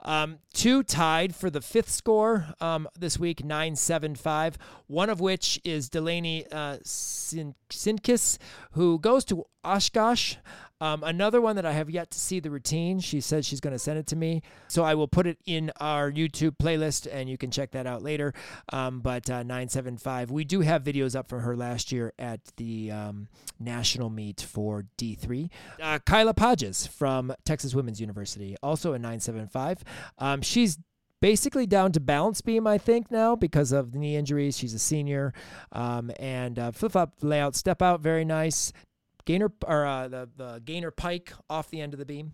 Um, two tied for the fifth score um, this week, 975. One of which is Delaney uh, Sin- Sinkis, who goes to Oshkosh. Um, another one that I have yet to see the routine. She said she's going to send it to me. So I will put it in our YouTube playlist and you can check that out later. Um, but uh, 975. We do have videos up from her last year at the um, national meet for D3. Uh, Kyla Podges from Texas Women's University, also a 975. Um, she's basically down to balance beam, I think, now because of the knee injuries. She's a senior. Um, and uh, flip flop layout, step out, very nice. Gainer or uh, the, the gainer pike off the end of the beam.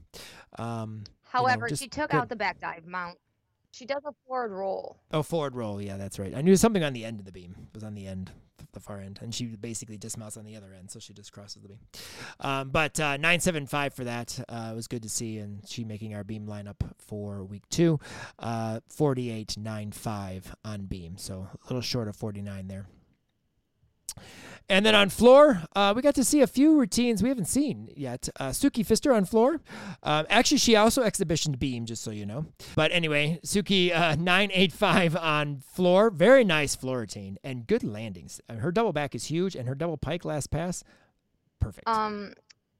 Um,
However,
you know,
she took
good.
out the back dive mount. She does a forward roll.
Oh, forward roll. Yeah, that's right. I knew something on the end of the beam. It was on the end, the far end, and she basically dismounts on the other end, so she just crosses the beam. Um, but uh, nine seven five for that uh, was good to see, and she making our beam lineup for week two. Uh, Forty eight nine five on beam, so a little short of forty nine there. And then on floor, uh, we got to see a few routines we haven't seen yet. Uh, Suki Fister on floor. Um, actually, she also exhibitioned beam, just so you know. But anyway, Suki uh, 985 on floor. Very nice floor routine and good landings. Uh, her double back is huge, and her double pike last pass, perfect.
Um,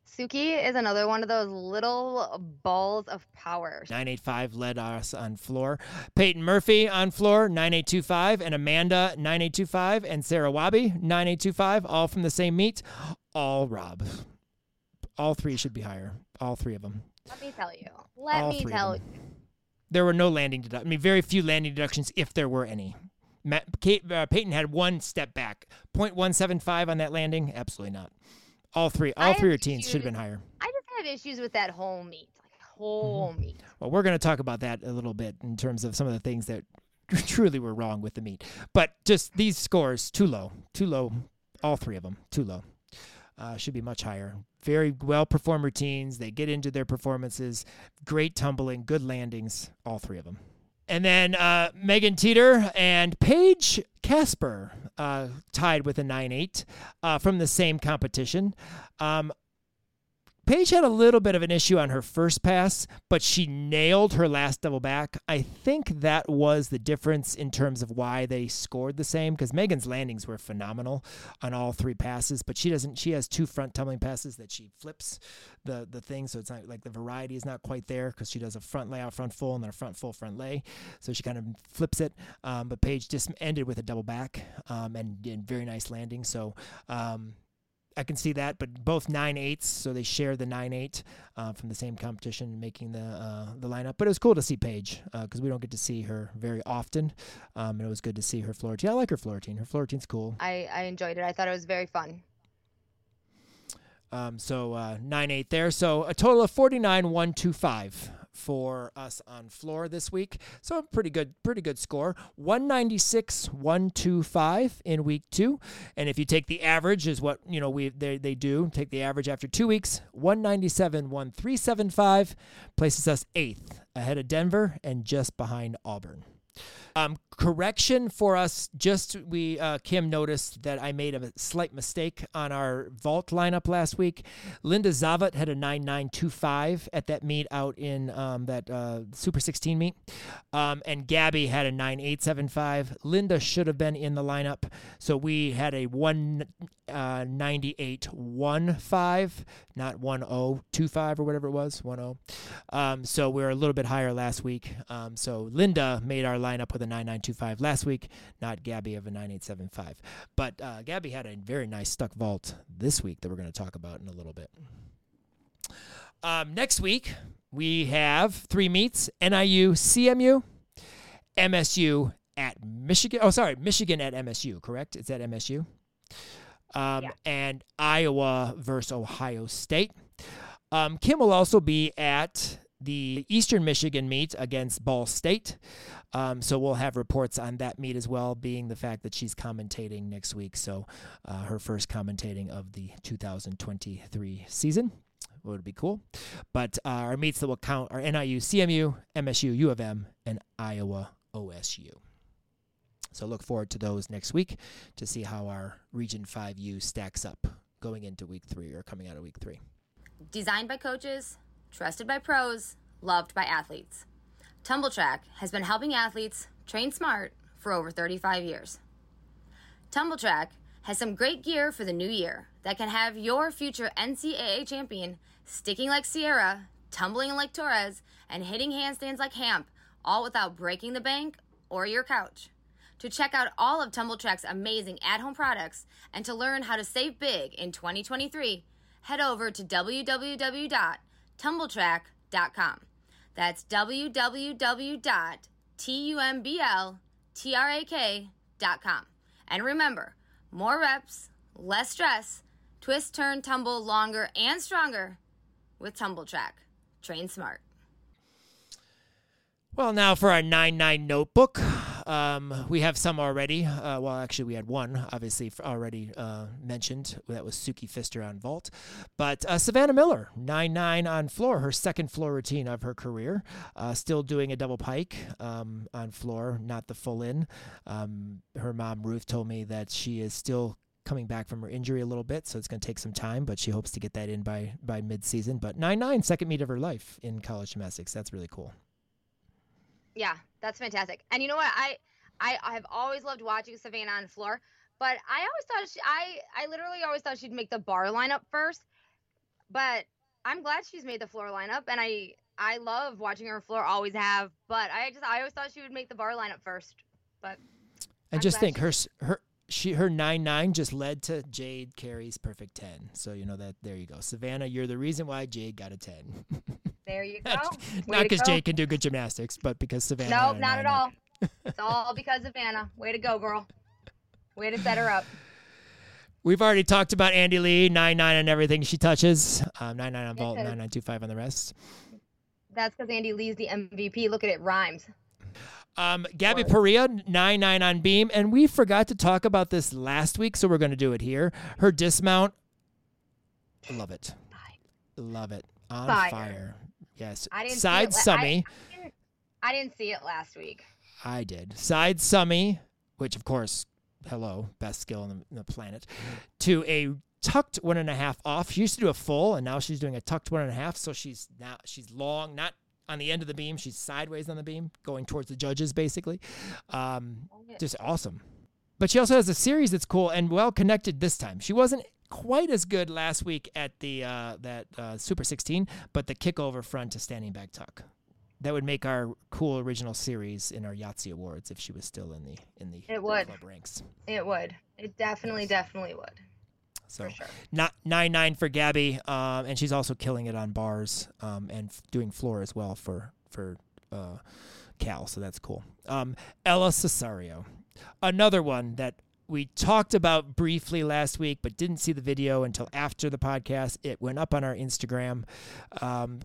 Suki is another one of those little balls of power.
985 led us on floor. Peyton Murphy on floor, 9825, and Amanda, 9825, and Sarah Wabi, 9825, all from the same meet. All Rob. All three should be higher. All three of them.
Let me tell you. Let
All
me tell you.
There were no landing deductions. I mean, very few landing deductions, if there were any. Matt, Kate, uh, Peyton had one step back. 0.175 on that landing? Absolutely not. All three, all
have
three routines should have been higher.
I just have issues with that whole meat, Like whole
Mm-hmm.
meet.
Well, we're going to talk about that a little bit in terms of some of the things that truly were wrong with the meat, But just these scores, too low, too low. All three of them, too low. Uh, should be much higher. Very well performed routines. They get into their performances. Great tumbling, good landings. All three of them. And then uh, Megan Teeter and Paige Casper uh, tied with a 9 8 uh, from the same competition. Um, Paige had a little bit of an issue on her first pass, but she nailed her last double back. I think that was the difference in terms of why they scored the same because Megan's landings were phenomenal on all three passes, but she doesn't. She has two front tumbling passes that she flips the the thing, so it's not like the variety is not quite there because she does a front layout, front full, and then a front full, front lay. So she kind of flips it. Um, but Paige just ended with a double back um, and, and very nice landing. So. Um, I can see that, but both nine eights, so they share the nine eight uh, from the same competition, making the uh, the lineup. But it was cool to see Paige because we don't get to see her very often, um, and it was good to see her floor routine. I like her floor routine. Her floor routine's cool.
I, I enjoyed it. I thought it was very fun.
Um, so uh, nine eight there. So a total of forty nine one two five for us on floor this week. So a pretty good, pretty good score. One ninety six one two five in week two, and if you take the average, is what you know we they they do take the average after two weeks. One ninety seven one three seven five places us eighth ahead of Denver and just behind Auburn. Um, correction for us. Just we uh, Kim noticed that I made a slight mistake on our vault lineup last week. Linda Zivat had a nine nine two five at that meet out in um, that uh, Super sixteen meet, um, and Gabby had a nine eight seven five. Linda should have been in the lineup, so we had a one uh, ninety eight one five, not one oh two five or whatever it was one oh. Um, so we were a little bit higher last week. Um, so Linda made our lineup with a 9925 last week, not Gabby of a 9875. But uh, Gabby had a very nice stuck vault this week that we're going to talk about in a little bit. Um, next week, we have three meets NIU, CMU, MSU at Michigan. Oh, sorry, Michigan at MSU, correct? It's at MSU. Um,
Yeah.
And Iowa versus Ohio State. Um, Kim will also be at the Eastern Michigan meet against Ball State. Um, so we'll have reports on that meet as well, being the fact that she's commentating next week. So uh, her first commentating of the 2023 season would be cool. But uh, our meets that will count are NIU, CMU, MSU, U of M, and Iowa OSU. So look forward to those next week to see how our Region 5U stacks up going into week three or coming out of week three.
Designed by coaches, trusted by pros, loved by athletes. Tumbl Trak has been helping athletes train smart for over 35 years. Tumbl Trak has some great gear for the new year that can have your future NCAA champion sticking like Sierra, tumbling like Torres, and hitting handstands like Hamp, all without breaking the bank or your couch. To check out all of Tumbl Trak's amazing at home products and to learn how to save big in 2023, head over to www.tumbltrak.com. That's T U M B L T R A K dot com. And remember, more reps, less stress, twist, turn, tumble longer and stronger with Tumbl Trak. Train smart.
Well, now for our 9 9 notebook. Um, we have some already. Uh, well, actually, we had one, obviously, already uh, mentioned. That was Suki Fister on vault. But uh, Savannah Miller, 9 9 on floor, her second floor routine of her career. Uh, still doing a double pike um, on floor, not the full in. Um, her mom, Ruth, told me that she is still coming back from her injury a little bit, so it's going to take some time, but she hopes to get that in by by mid-season. But 9-9, second meet of her life in college gymnastics. That's really cool.
Yeah, that's fantastic. And you know what? I I I've always loved watching Savannah on floor, but I always thought she I I literally always thought she'd make the bar lineup first. But I'm glad she's made the floor lineup and I I love watching her floor always have, but I just I always thought she would make the bar lineup first. But
and I'm just think her her she her nine nine just led to Jade Carey's perfect ten. So you know that there you go. Savannah, you're the reason why Jade got a ten.
There you go.
not because Jay can do good gymnastics, but because Savannah.
Nope, not at all. it's all because of Anna. Way to go, girl. Way to set her up.
We've already talked about Andi Li, nine nine on everything she touches, um, nine nine on vault, nine nine two five on the rest.
That's because Andi Li's the MVP. Look at it, rhymes.
Um, Gabby Perea, 9 9 on beam. And we forgot to talk about this last week, so we're going to do it here. Her dismount, love it. Love it. On fire. fire. Yes.
I didn't
Side
see
it, Summy. I,
I, didn't, I didn't see it last week.
I did. Side Summy, which of course, hello, best skill on the, the planet, to a tucked one and a half off. She used to do a full, and now she's doing a tucked one and a half. So she's now she's long, not on the end of the beam. She's sideways on the beam, going towards the judges, basically. Um, just awesome. But she also has a series that's cool and well connected this time. She wasn't quite as good last week at the uh, that uh, Super 16, but the kickover front to standing back tuck. That would make our cool original series in our Yahtzee awards if she was still in the in the
it would.
club ranks.
It would. It definitely, yes. definitely would.
So
sure.
not nine nine for Gabby, um, and she's also killing it on bars um, and f- doing floor as well for for uh, Cal. So that's cool. Um, Ella Cesario, another one that we talked about briefly last week, but didn't see the video until after the podcast. It went up on our Instagram. Um,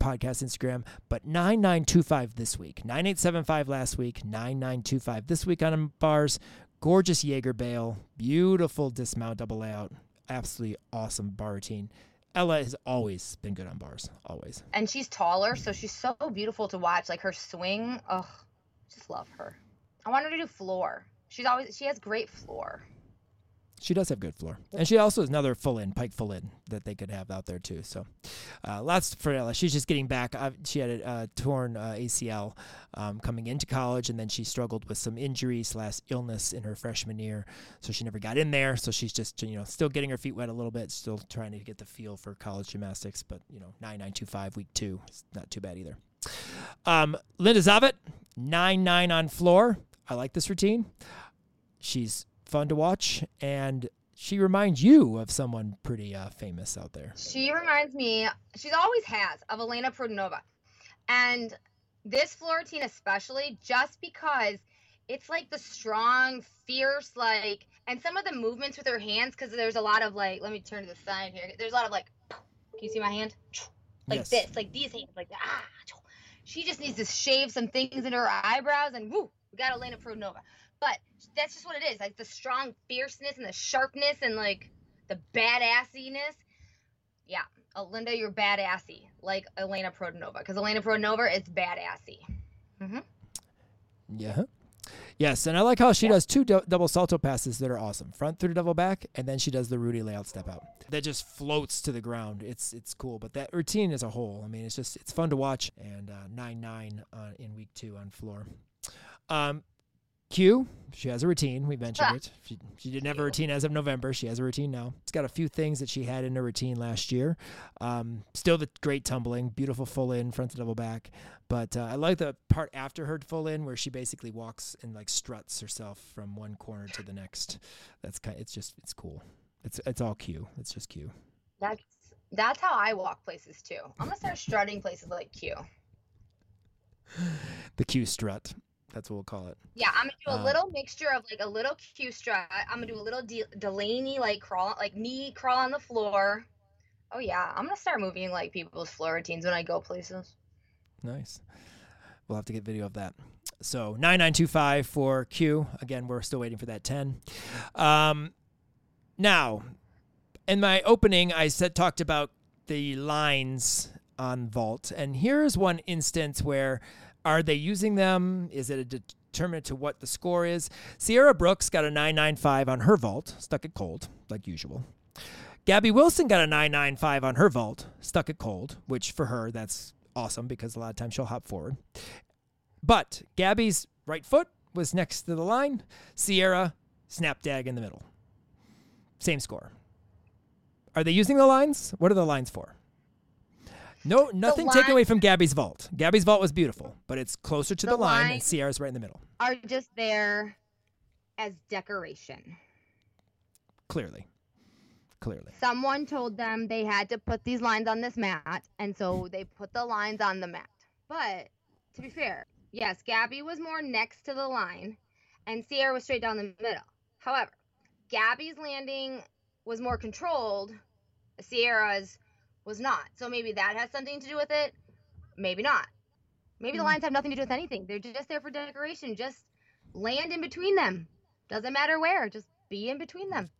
podcast Instagram, but 9925 this week. 9875 last week, 9925 this week on bars. Gorgeous Jaeger bail, beautiful dismount double layout, absolutely awesome bar routine. Ella has always been good on bars, always.
And she's taller, so she's so beautiful to watch. Like her swing, oh, just love her. I want her to do floor. She's always she has great floor.
She does have good floor, and she also has another full in pike full in that they could have out there too. So, uh, lots for Ella. She's just getting back. Uh, she had a uh, torn ACL um, coming into college, and then she struggled with some injury slash illness in her freshman year, so she never got in there. So she's just you know still getting her feet wet a little bit, still trying to get the feel for college gymnastics. But you know nine nine two five week two, it's not too bad either. Um, Linda Zivat nine nine on floor. I like this routine. She's fun to watch, and she reminds you of someone pretty uh, famous out there.
She reminds me, she always has, of Elena Produnova. And this floor routine, especially, just because it's like the strong, fierce, like, and some of the movements with her hands, because there's a lot of like, let me turn to the side here. There's a lot of like, can you see my hand? Like yes. this, like these hands, like ah. She just needs to shave some things in her eyebrows, and woo, we got Elena Produnova. But that's just what it is. Like the strong fierceness and the sharpness and like the badassiness. Yeah, Linda, you're badassy, like Elena Produnova, because Elena Produnova is badassy. Mm-hmm.
Yeah. Yes, and I like how she yeah. does two do- double salto passes that are awesome. Front through the double back, and then she does the Rudy layout step out. That just floats to the ground. It's it's cool, but that routine as a whole, I mean, it's just it's fun to watch. And uh, nine nine uh, in week two on floor. Um, Q, she has a routine. We mentioned it. She, she didn't have a routine as of November. She has a routine now. It's got a few things that she had in her routine last year. Um, still the great tumbling, beautiful full in, front to double back. But uh, I like the part after her full in where she basically walks and like struts herself from one corner to the next. That's kind. Of, it's just it's cool. It's it's all Q. It's just Q.
That's that's how I walk places too. I'm gonna start strutting places like Q.
the Q strut. That's what we'll call it.
Yeah, I'm gonna do a
Uh,
little mixture of like a little Q strut. I'm gonna do a little De- Delaney like crawl, like knee crawl on the floor. Oh yeah, I'm gonna start moving like people's floor routines when I go places.
Nice. We'll have to get video of that. So 9925 for Q. Again, we're still waiting for that 10. Um, now, in my opening, I said talked about the lines on Vault, and here's one instance where are they using them? Is it a determinant to what the score is? Sierra Brooks got a 995 on her Vault, stuck it cold, like usual. Gabby Wilson got a 995 on her vault, stuck it cold, which for her, that's awesome because a lot of times she'll hop forward. But Gabby's right foot was next to the line. Sierra, snap dag in the middle. Same score. Are they using the lines? What are the lines for? No, nothing taken away from Gabby's vault. Gabby's vault was beautiful, but it's closer to the,
The
line,
line-
and Sierra's right in the middle.
Are just there as decoration.
Clearly. Clearly.
Someone told them they had to put these lines on this mat, and so they put the lines on the mat. But to be fair, yes, Gabby was more next to the line, and Sierra was straight down the middle. However, Gabby's landing was more controlled, Sierra's was not. So maybe that has something to do with it. Maybe not. Maybe the
Hmm.
lines have nothing to do with anything. They're just there for decoration. Just land in between them. Doesn't matter where. Just be in between them.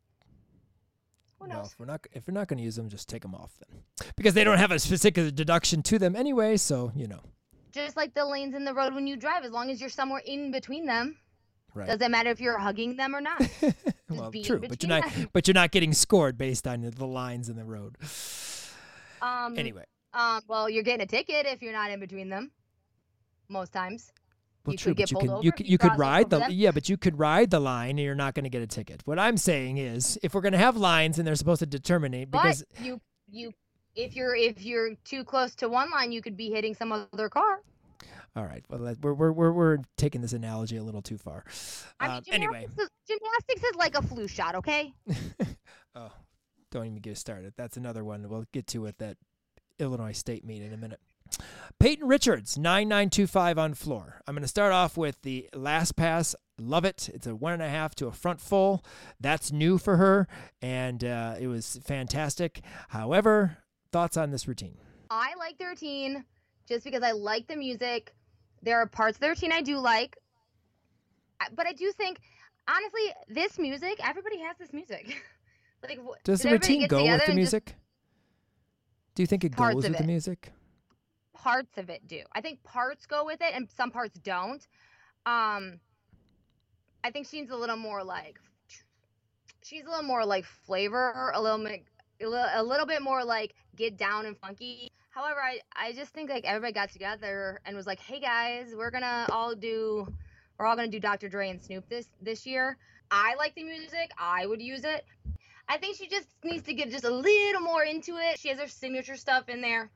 Who
No,
knows?
if we're not if we're not going to use them, just take them off then, because they don't have a specific deduction to them anyway. So you know,
just like the lanes in the road when you drive, as long as you're somewhere in between them,
right?
doesn't matter if you're hugging them or not.
well, true, but you're not
them.
but you're not getting scored based on the lines in the road.
Um,
Anyway,
um, well, you're getting a ticket if you're not in between them. Most times.
well,
you
true,
could
but you can
over
you
you
could ride the
them.
yeah, but you could ride the line and you're not going to get a ticket. What I'm saying is, if we're going to have lines and they're supposed to determine because
but you you if you're if you're too close to one line, you could be hitting some other car.
all right, well, we're we're we're, we're taking this analogy a little too far.
I mean,
Um, anyway,
is, gymnastics is like a flu shot, okay?
oh, don't even get started. That's another one we'll get to at that Illinois State meet in a minute. Peyton Richards, 9925 on floor. I'm going to start off with the last pass. Love it. It's a one and a half to a front full. That's new for her, and uh, it was fantastic. However, thoughts on this routine?
I like the routine just because I like the music. There are parts of the routine I do like, but I do think, honestly, this music, everybody has this music. like,
Does the routine go with the
and just-
music? Do you think it
Parts
goes with the music?
parts of it do. I think parts go with it and some parts don't. Um I think she's a little more like she's a little more like flavor, a little bit a little, a little bit more like get down and funky. However, I I just think like everybody got together and was like, "Hey guys, we're going to all do we're all going to do Dr. Dre and Snoop this this year." I like the music. I would use it. I think she just needs to get just a little more into it. She has her signature stuff in there.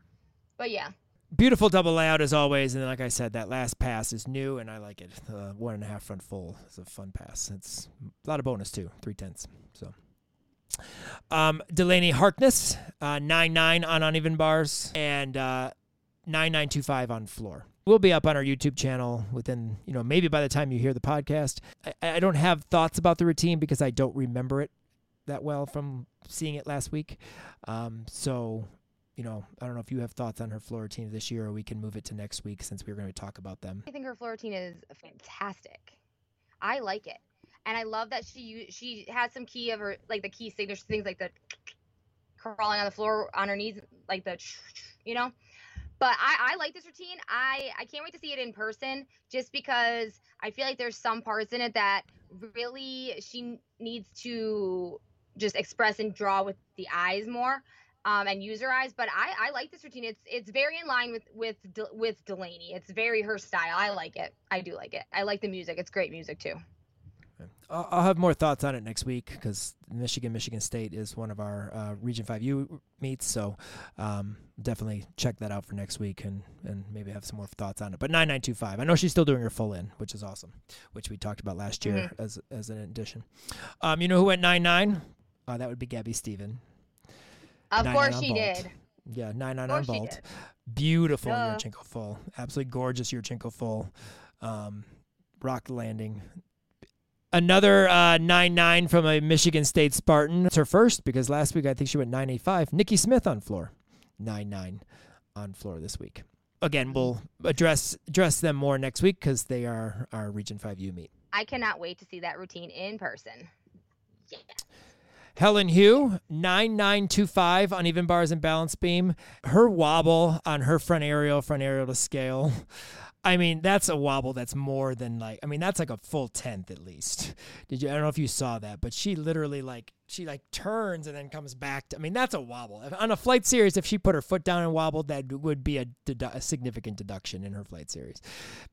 But yeah.
Beautiful double layout as always, and like I said, that last pass is new, and I like it. Uh, one and a half front full is a fun pass. It's a lot of bonus too, three tenths. So, um, Delaney Harkness, uh, nine nine on uneven bars, and uh, nine nine two five on floor. We'll be up on our YouTube channel within, you know, maybe by the time you hear the podcast. I, I don't have thoughts about the routine because I don't remember it that well from seeing it last week. Um, so you know, I don't know if you have thoughts on her floor routine this year, or we can move it to next week since we are going to talk about them.
I think her floor routine is fantastic. I like it, and I love that she she has some key of her like the key signature things like the crawling on the floor on her knees, like the you know. But I, I like this routine. I, I can't wait to see it in person just because I feel like there's some parts in it that really she needs to just express and draw with the eyes more um, and use her eyes. But I, I like this routine. It's it's very in line with with De- with Delaney. It's very her style. I like it. I do like it. I like the music. It's great music too.
I'll, I'll have more thoughts on it next week because Michigan, Michigan State is one of our uh, Region 5U meets. So um, definitely check that out for next week and, and maybe have some more thoughts on it. But 9925, I know she's still doing her full in, which is awesome, which we talked about last year as, as an addition. Um, you know who went 99? Uh, that would be Gabby Steven.
Of
Nine
course
nine
she
vault.
did.
Yeah, 9 9
Of course she
vault.
did.
Beautiful
Duh.
Yurchenko full. Absolutely gorgeous Yurchenko full. Um, rock landing. Another uh, 9 9 from a Michigan State Spartan. It's her first because last week I think she went 985. Nikki Smith on floor. 9 9 on floor this week. Again, we'll address address them more next week because they are our Region 5U meet.
I cannot wait to see that routine in person. Yeah.
Helen Hugh, 9925 on even bars and balance beam. Her wobble on her front aerial, front aerial to scale. I mean, that's a wobble that's more than like, I mean, that's like a full tenth at least. Did you, I don't know if you saw that, but she literally like, she like turns and then comes back. To, I mean, that's a wobble. If, on a flight series, if she put her foot down and wobbled, that would be a, dedu- a significant deduction in her flight series.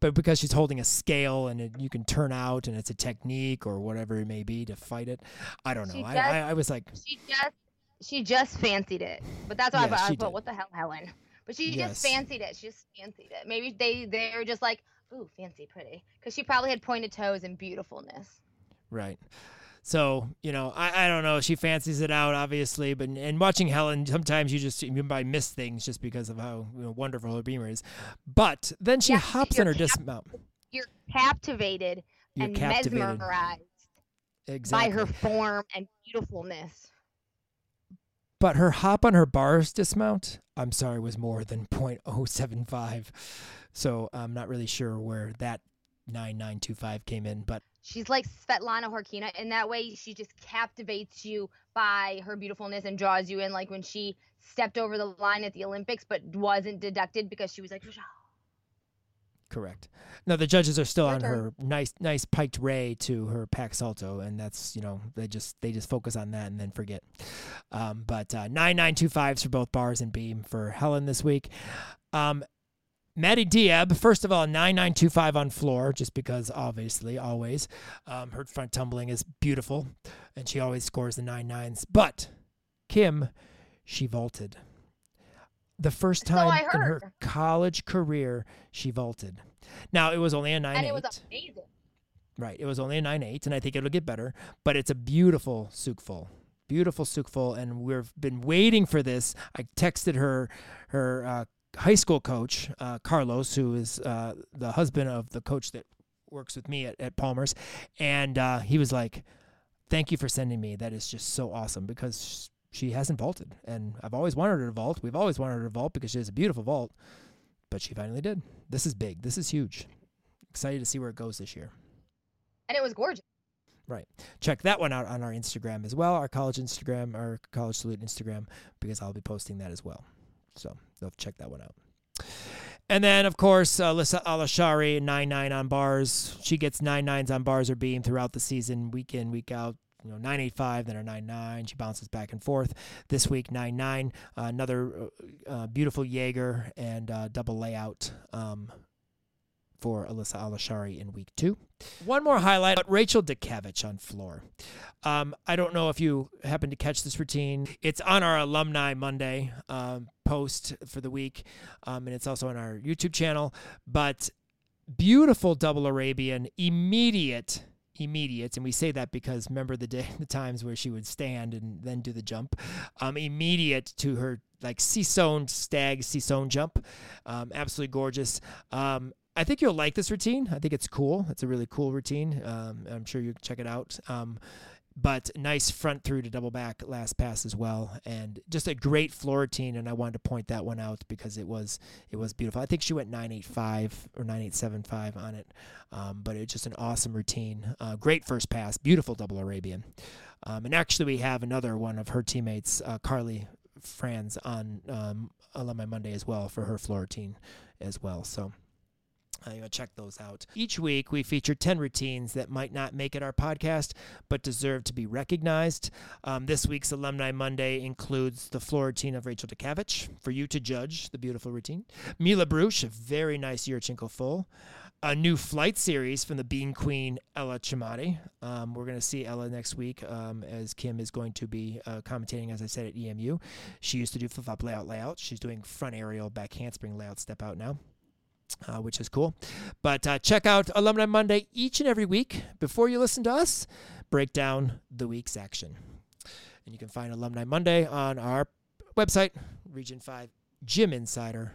But because she's holding a scale and it, you can turn out and it's a technique or whatever it may be to fight it, I don't know.
She
I, I, I was like,
She just she just fancied it. But that's why
Yeah,
I, I put
did.
what the hell, Helen. But she
Yes.
just fancied it. She just fancied it. Maybe they they're just like, ooh, fancy, pretty, because she probably had pointed toes and beautifulness.
Right. So, you know, I, I don't know. She fancies it out, obviously, but and watching Helen, sometimes you just you might miss things just because of how you know, wonderful her beamer is. But then she
Yeah,
hops in her
cap-
dismount.
You're captivated
You're
and
captivated.
mesmerized
Exactly.
by her form and beautifulness.
But her hop on her bars dismount, I'm sorry, was more than 0.075. So I'm not really sure where that 9925 came in, but
She's like Svetlana Khorkina in that way. She just captivates you by her beautifulness and draws you in. Like when she stepped over the line at the Olympics, but wasn't deducted because she was like,
Correct. No, the judges are still
Your
on
turn.
her nice, nice piked ray to her pack salto, and that's you know they just they just focus on that and then forget. Um, but uh, nine nine two fives for both bars and beam for Helen this week. Um, Maddie Diab, first of all, nine nine two five on floor, just because obviously always um, her front tumbling is beautiful, and she always scores the nine nines. But Kim, she vaulted. The first time
I
in her college career, she vaulted. Now it was only a nine
and
eight.
it was amazing.
Right. It was only a nine eight, and I think it'll get better. But it's a beautiful Tsuk full. Beautiful Tsuk full, and we've been waiting for this. I texted her her uh, high school coach, uh, Carlos, who is uh, the husband of the coach that works with me at, at Palmer's, and uh, he was like, "Thank you for sending me. That is just so awesome because she hasn't vaulted, and I've always wanted her to vault. We've always wanted her to vault because she has a beautiful vault, but she finally did. This is big. This is huge. Excited to see where it goes this year."
And it was gorgeous.
Right. Check that one out on our Instagram as well, our college Instagram, our college salute Instagram, because I'll be posting that as well. So you'll check that one out. And then, of course, uh, Alyssa Alashari, 9 9 on bars. She gets 9 9s on bars or beam throughout the season, week in, week out. You know, 985, then her 9 9. She bounces back and forth. This week, 9 9. Uh, another uh, uh, beautiful Jaeger and uh, double layout um, for Alyssa Alashari in week two. One more highlight Rachel Dukavich on floor. Um, I don't know if you happen to catch this routine. It's on our Alumni Monday um, post for the week, um, and it's also on our YouTube channel. But beautiful double Arabian, immediate. Immediate, and we say that because remember the day, the times where she would stand and then do the jump. Um, immediate to her like sissone stag sissone jump, um, absolutely gorgeous. Um, I think you'll like this routine. I think it's cool. It's a really cool routine. Um, I'm sure you check it out. Um, but nice front through to double back last pass as well, and just a great floor routine. And I wanted to point that one out because it was it was beautiful. I think she went 985 or 9875 on it, um, but it's just an awesome routine. Uh, great first pass, beautiful double Arabian. Um, and actually, we have another one of her teammates, uh, Carly Franz, on um, Alumni Monday as well for her floor routine as well. So. Uh, you know, check those out. Each week, we feature 10 routines that might not make it our podcast, but deserve to be recognized. Um, this week's Alumni Monday includes the floor routine of Rachel Dukavich, for you to judge the beautiful routine. Mila Bruch, a very nice Yurchenko full. A new flight series from the Beam Queen, Ella Chamati. Um, we're going to see Ella next week um, as Kim is going to be uh, commentating, as I said, at EMU. She used to do flip flop layout layout. She's doing front aerial, back handspring layout step out now uh, which is cool. But uh, check out Alumni Monday each and every week before you listen to us break down the week's action. And you can find Alumni Monday on our website, Region 5 Gym Insider.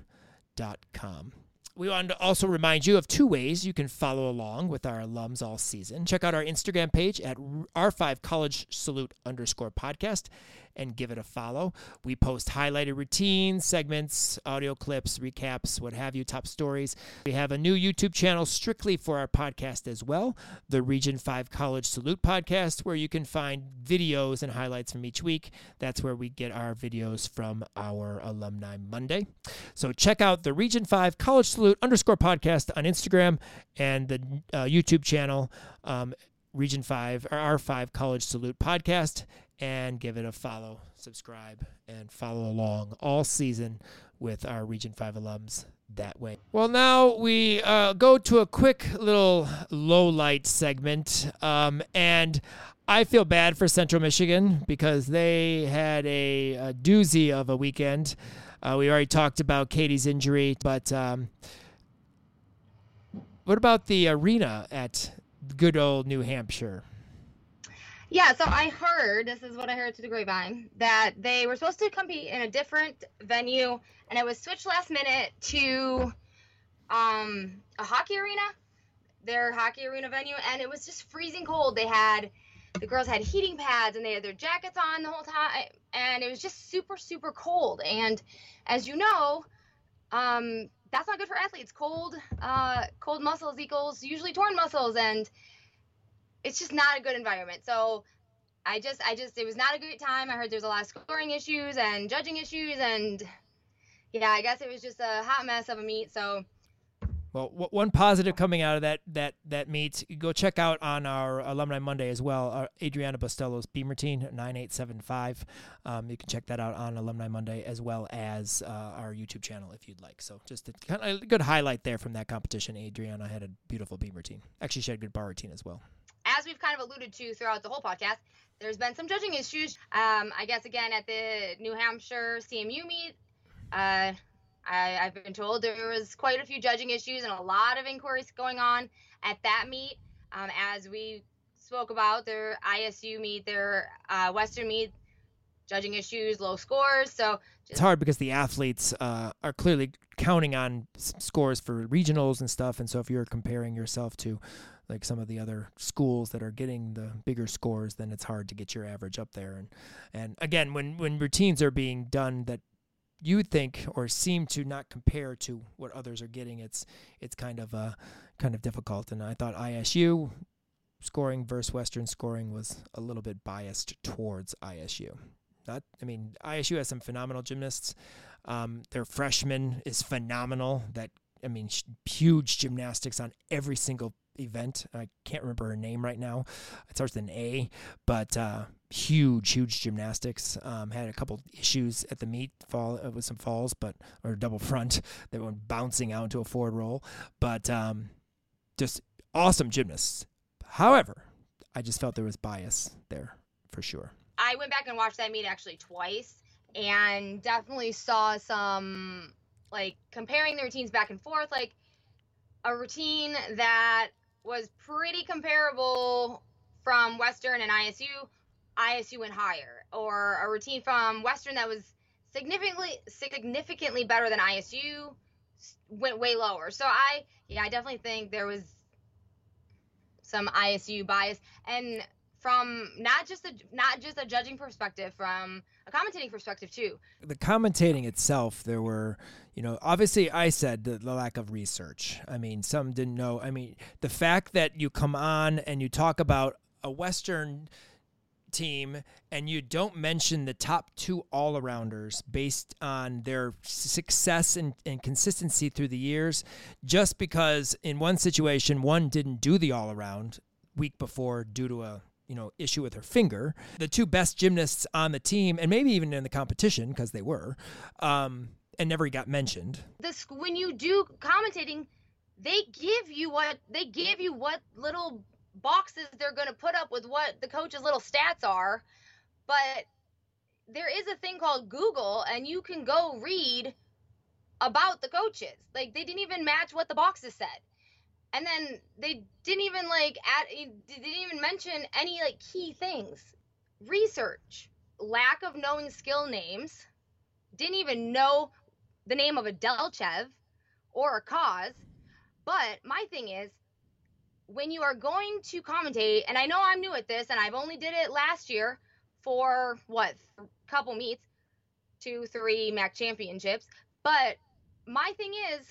alumnimonday.com. We want to also remind you of two ways you can follow along with our alums all season. Check out our Instagram page at R5 College Salute underscore podcast and give it a follow. We post highlighted routines, segments, audio clips, recaps, what have you, top stories. We have a new YouTube channel strictly for our podcast as well, the Region 5 College Salute podcast, where you can find videos and highlights from each week. That's where we get our videos from our Alumni Monday. So check out the Region 5 College Salute underscore podcast on Instagram and the uh, YouTube channel. Um, Region 5 or R5 College Salute podcast and give it a follow, subscribe, and follow along all season with our Region 5 alums that way. Well, now we uh, go to a quick little low light segment. Um, and I feel bad for Central Michigan because they had a, a doozy of a weekend. Uh, we already talked about Katie's injury, but um, what about the arena at good old New Hampshire?
Yeah, so I heard this is what I heard to the grapevine that they were supposed to compete in a different venue, and it was switched last minute to um, a hockey arena, their hockey arena venue, and it was just freezing cold. They had the girls had heating pads and they had their jackets on the whole time, and it was just super super cold. And as you know, um, that's not good for athletes. Cold, uh, cold muscles equals usually torn muscles, and it's just not a good environment. So I just I just it was not a great time. I heard there's a lot of scoring issues and judging issues and yeah, I guess it was just a hot mess of a meet. So
well, one positive coming out of that that that meet, go check out on our Alumni Monday as well. Uh, Adriana Bostello's beam routine nine eight seven five. Um, you can check that out on Alumni Monday as well as uh, our YouTube channel if you'd like. So just a, kind of a good highlight there from that competition. Adriana had a beautiful beam routine. Actually, she had a good bar routine as well
we've kind of alluded to throughout the whole podcast, there's been some judging issues. Um, I guess again at the New Hampshire CMU meet, uh, I, have been told there was quite a few judging issues and a lot of inquiries going on at that meet. Um, as we spoke about their ISU meet, their uh, Western meet, judging issues, low scores. So
it's hard because the athletes uh, are clearly counting on scores for regionals and stuff. And so if you're comparing yourself to like some of the other schools that are getting the bigger scores, then it's hard to get your average up there. And and again, when when routines are being done that you think or seem to not compare to what others are getting, it's it's kind of uh kind of difficult. And I thought ISU scoring versus Western scoring was a little bit biased towards ISU. Not, I mean, ISU has some phenomenal gymnasts. Um, their freshman is phenomenal. That I mean, huge gymnastics on every single event. I can't remember her name right now. It starts with an A, but uh, huge, huge gymnastics. Um, had a couple issues at the meet fall uh, with some falls, but or double front that went bouncing out into a forward roll. But um, just awesome gymnasts. However, I just felt there was bias there for sure.
I went back and watched that meet actually twice, and definitely saw some like comparing the routines back and forth, like a routine that was pretty comparable from Western and ISU. ISU went higher, or a routine from Western that was significantly significantly better than ISU went way lower. So I yeah, I definitely think there was some ISU bias and from not just a not just a judging perspective from a commentating perspective too
the commentating itself there were you know obviously i said the, the, lack of research i mean some didn't know i mean the fact that you come on and you talk about a western team and you don't mention the top two all arounders based on their success and, and consistency through the years just because in one situation one didn't do the all around week before due to a you know issue with her finger. The two best gymnasts on the team, and maybe even in the competition because they were, um, and never got mentioned.
When you do commentating, they give you what they give you what little boxes they're going to put up with what the coach's little stats are, but there is a thing called Google, and you can go read about the coaches. Like they didn't even match what the boxes said and then they didn't even like add they didn't even mention any like key things research lack of knowing skill names didn't even know the name of a delchev or a cause. But my thing is, when you are going to commentate, and I know I'm new at this, and I've only did it last year for what a couple meets, two, three MAC championships. But my thing is,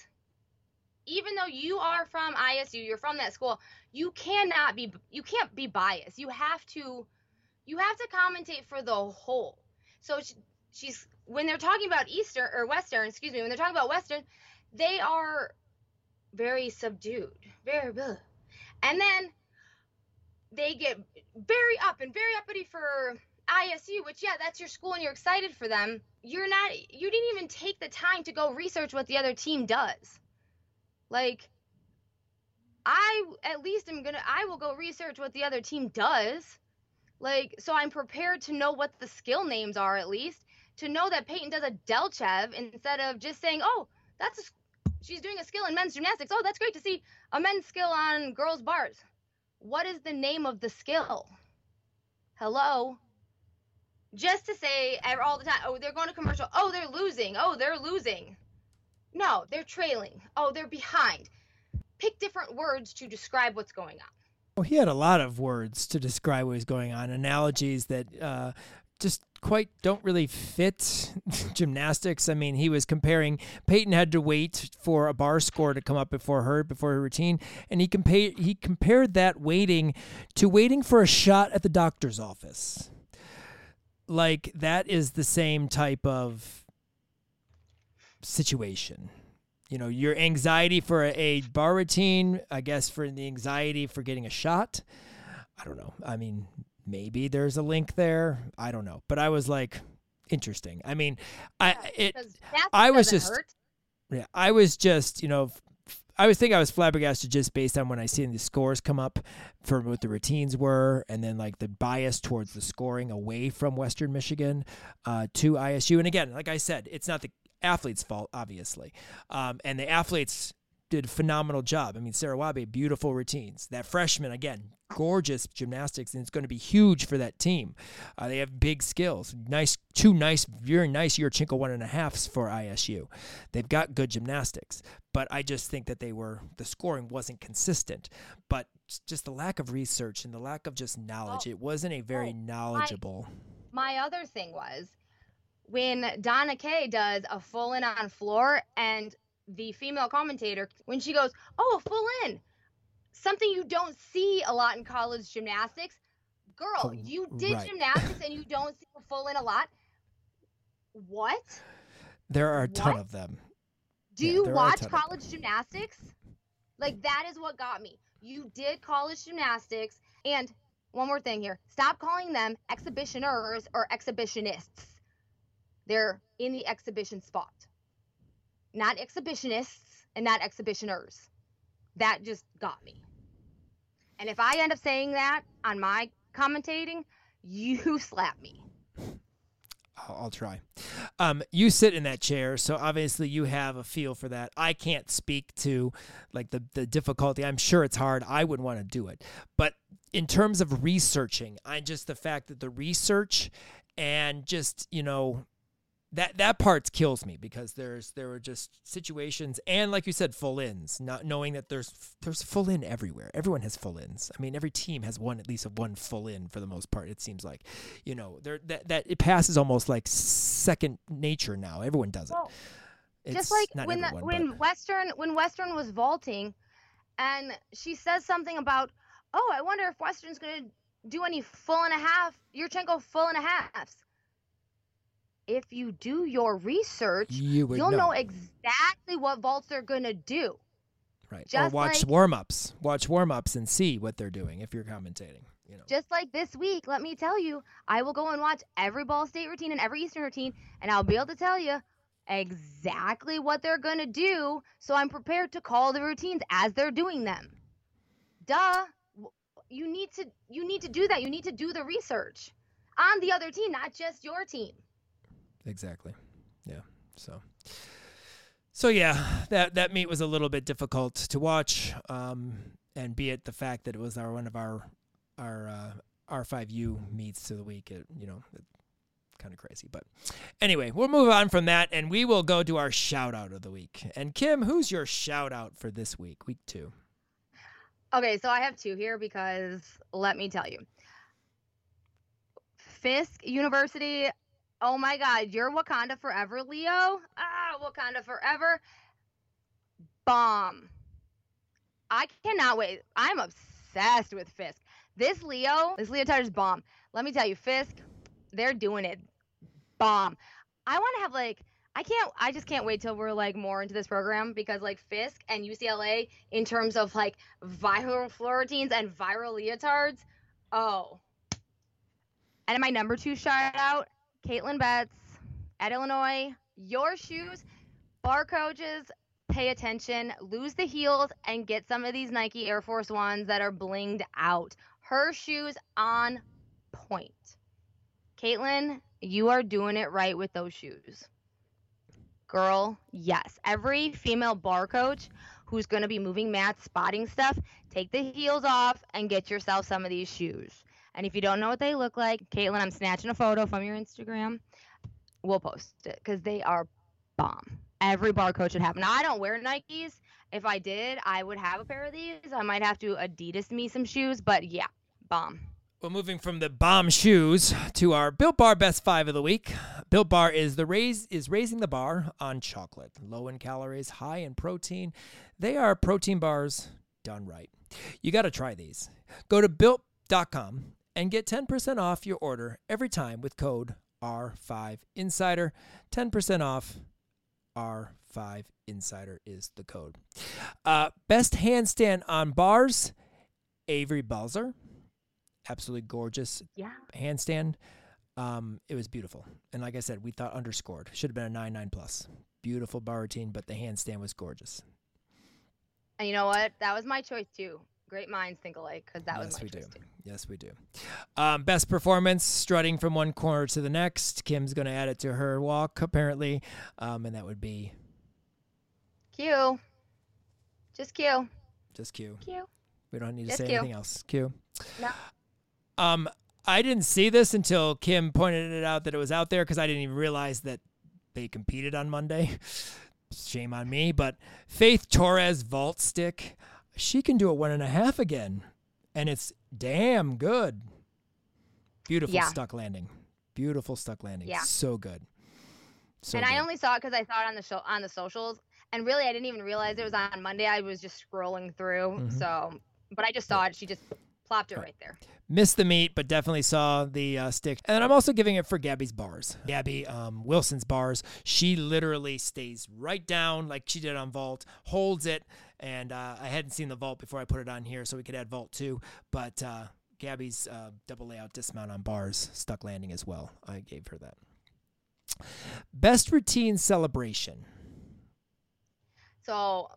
even though you are from ISU, you're from that school, you cannot be you can't be biased. You have to you have to commentate for the whole. So she, she's when they're talking about Eastern or Western, excuse me, when they're talking about Western, they are very subdued, very blah. and then they get very up and very uppity for ISU, which yeah, that's your school and you're excited for them. You're not you didn't even take the time to go research what the other team does. Like I at least am going to I will go research what the other team does. Like so I'm prepared to know what the skill names are at least to know that Peyton does a Delchev instead of just saying, "Oh, that's a, she's doing a skill in men's gymnastics. Oh, that's great to see a men's skill on girls bars." What is the name of the skill? Hello? Just to say all the time, "Oh, they're going to commercial. Oh, they're losing. Oh, they're losing." No, they're trailing. Oh, they're behind. Pick different words to describe what's going on.
Well, he had a lot of words to describe what was going on, analogies that uh, just quite don't really fit gymnastics. I mean, he was comparing Peyton had to wait for a bar score to come up before her before her routine, and he compared he compared that waiting to waiting for a shot at the doctor's office. Like that is the same type of situation. You know, your anxiety for a, a bar routine, I guess for the anxiety for getting a shot. I don't know. I mean, maybe there's a link there. I don't know. But I was like, interesting. I mean, I it I was just hurt. yeah, I was just, you know, I was thinking I was flabbergasted just based on when I seen the scores come up for what the routines were, and then like the bias towards the scoring away from Western Michigan uh, to ISU. And again, like I said, it's not the athlete's fault, obviously. Um, and the athletes did a phenomenal job. I mean, Sarah Wabe, beautiful routines. That freshman, again, gorgeous gymnastics, and it's going to be huge for that team. Uh, they have big skills. Nice, two nice, very nice Yurchenko one and a halfs for ISU. They've got good gymnastics, but I just think that they were the scoring wasn't consistent. But just the lack of research and the lack of just knowledge, oh, it wasn't a very oh, knowledgeable.
My, my other thing was when Donna Kay does a full in on floor and the female commentator, when she goes, Oh, full in, something you don't see a lot in college gymnastics. Girl, you did right. gymnastics and you don't see a full in a lot. What?
There are a ton of them.
Do yeah, you watch college gymnastics? Like, that is what got me. You did college gymnastics. And one more thing here stop calling them exhibitioners or exhibitionists they're in the exhibition spot, not exhibitionists and not exhibitioners. That just got me. And if I end up saying that on my commentating, you slap me.
I'll, try. Um, you sit in that chair, so obviously you have a feel for that. I can't speak to like the the difficulty. I'm sure it's hard. I wouldn't want to do it, but in terms of researching, I just the fact that the research and just you know that that part kills me because there's there were just situations and like you said full ins not knowing that there's there's full in everywhere. Everyone has full ins. I mean every team has one at least of one full in for the most part it seems like. You know there that, that it passes almost like second nature now. Everyone does it. Well,
just like when everyone, the, when but. western when western was vaulting and she says something about oh i wonder if western's going to do any full and a half Yurchenko full and a halves if you do your research, you will know. know. exactly what vaults they're going to do.
Right. Just or watch like, warm ups. Watch warm ups and see what they're doing if you're commentating. You know.
Just like this week, let me tell you, I will go and watch every Ball State routine and every Eastern routine, and I'll be able to tell you exactly what they're going to do. So I'm prepared to call the routines as they're doing them. Duh. You need to you need to do that. You need to do the research on the other team, not just your team
exactly. Yeah. So. So yeah, that that meet was a little bit difficult to watch, um, and be it the fact that it was our one of our our uh, R5U meets of the week. It, you know, kind of crazy. But anyway, we'll move on from that and we will go to our shout out of the week. And Kim, who's your shout out for this week, week two?
Okay, so I have two here because let me tell you. Fisk University, oh my God, you're Wakanda forever, Leo. Ah, Wakanda forever. Bomb. I cannot wait. I'm obsessed with Fisk. This Leo, this Leotard is bomb. Let me tell you, Fisk, they're doing it. Bomb. I want to have like I can't I just can't wait till we're like more into this program because like Fisk and UCLA in terms of like viral Florentines and viral leotards. Oh. And my number two shout out, Caitlin Betts at Illinois. Your shoes, bar coaches, pay attention, lose the heels, and get some of these Nike Air Force Ones that are blinged out. Her shoes on point. Caitlin, you are doing it right with those shoes. Girl, yes. Every female bar coach who's going to be moving mats, spotting stuff, take the heels off and get yourself some of these shoes. And if you don't know what they look like, Caitlin, I'm snatching a photo from your Instagram. We'll post it because they are bomb. Every bar coach would have. Now, I don't wear Nikes. If I did, I would have a pair of these. I might have to Adidas me some shoes, but yeah, bomb.
Well, moving from the bomb shoes to our Built Bar Best Five of the week. Built Bar is the raise is raising the bar on chocolate, low in calories, high in protein. They are protein bars done right. You got to try these. Go to built.com and get 10% off your order every time with code R5Insider. 10% off R5 Insider is the code. Uh, best handstand on bars, Avery Balzer. Absolutely gorgeous
Yeah.
handstand. Um, it was beautiful. And like I said, we thought underscored. Should have been a 9 9 plus. Beautiful bar routine, but the handstand was gorgeous.
And you know what? That was my choice too. Great minds think alike because that
yes,
was my
we do.
too.
Yes, we do. Um, best performance, strutting from one corner to the next. Kim's going to add it to her walk, apparently. Um, and that would be
Q. Just Q.
just Q.
Q.
We don't need to
Just
say
Q.
anything else. Q.
No.
Um, I didn't see this until Kim pointed it out that it was out there because I didn't even realize that they competed on Monday. Shame on me. But Faith Torres vault stick, she can do a one and a half again, and it's damn good. Beautiful
Yeah.
stuck landing. Beautiful stuck landing.
Yeah.
So good. So
and I only saw it because I saw it on the show on the socials, and really I didn't even realize it was on Monday. I was just scrolling through,
Mhm.
so but I just saw it. She just plopped it
Right.
right there.
missed the meat, but definitely saw the uh, stick. And then I'm also giving it for Gabby's bars. Gabby um, Wilson's bars. She literally stays right down like she did on Vault, holds it. And uh, I hadn't seen the Vault before I put it on here, so we could add Vault too. But uh, Gabby's uh, double layout dismount on bars, stuck landing as well. I gave her that. Best routine celebration.
So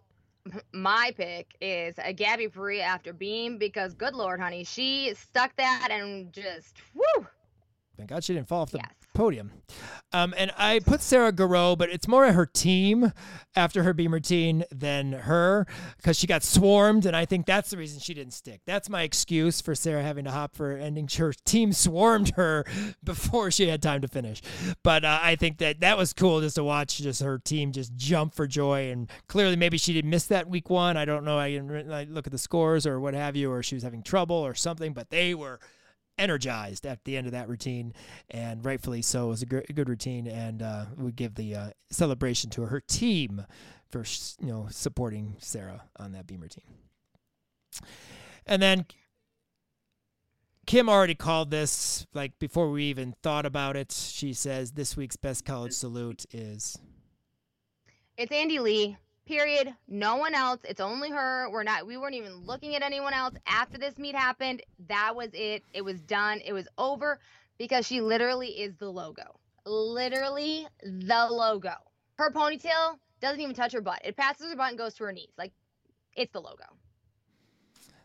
my pick is a Gabby Puri after Beam because good lord, honey, she stuck that and just whoo.
Thank God she didn't fall off the
Yes.
Podium. Um, and I put Sarah Garreau, but it's more her team after her beam routine than her because she got swarmed, and I think that's the reason she didn't stick. That's my excuse for Sarah having to hop for ending. Her team swarmed her before she had time to finish. But uh, I think that that was cool just to watch just her team just jump for joy. And clearly, maybe she did miss that week one. I don't know. I didn't I look at the scores or what have you, or she was having trouble or something, but they were energized at the end of that routine, and rightfully so. It was a, gr- a good routine, and uh, we give the uh, celebration to her team for you know supporting Sarah on that beam routine. And then Kim already called this like before we even thought about it. She says this week's best college salute is
It's Andi Li. Period. No one else. It's only her. We're not. We weren't even looking at anyone else after this meet happened. That was it. It was done. It was over because she literally is the logo. Literally the logo. Her ponytail doesn't even touch her butt. It passes her butt and goes to her knees. Like it's the logo.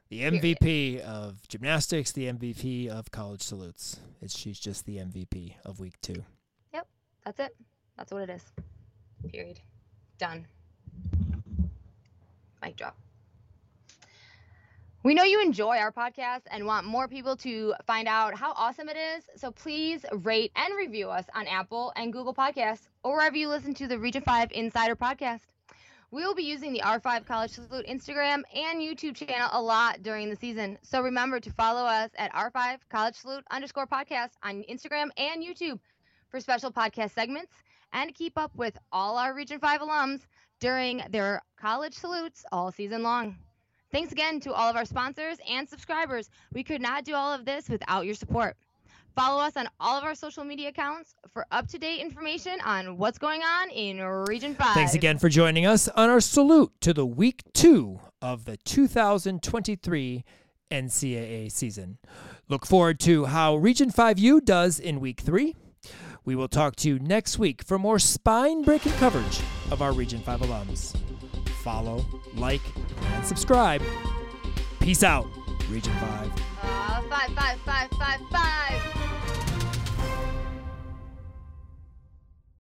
the
Period.
MVP of gymnastics, the MVP of college salutes. It's she's just the MVP of week two.
Yep, That's it. That's what it is. Period. Done. Mic drop. We know you enjoy our podcast and want more people to find out how awesome it is. So please rate and review us on Apple and Google Podcasts or wherever you listen to the Region 5 Insider podcast. We will be using the R5 College Salute Instagram and YouTube channel a lot during the season. So remember to follow us at R5 College Salute underscore podcast on Instagram and YouTube for special podcast segments and keep up with all our Region 5 alums during their college salutes all season long. Thanks again to all of our sponsors and subscribers. We could not do all of this without your support. Follow us on all of our social media accounts for up to date information on what's going on in Region 5.
Thanks again for joining us on our salute to the week two of the 2023 NCAA season. Look forward to how Region 5U does in week three. We will talk to you next week for more spine breaking coverage of our Region 5 alums follow, like, and subscribe. Peace out, Region 5.
Uh, five, five, five, five.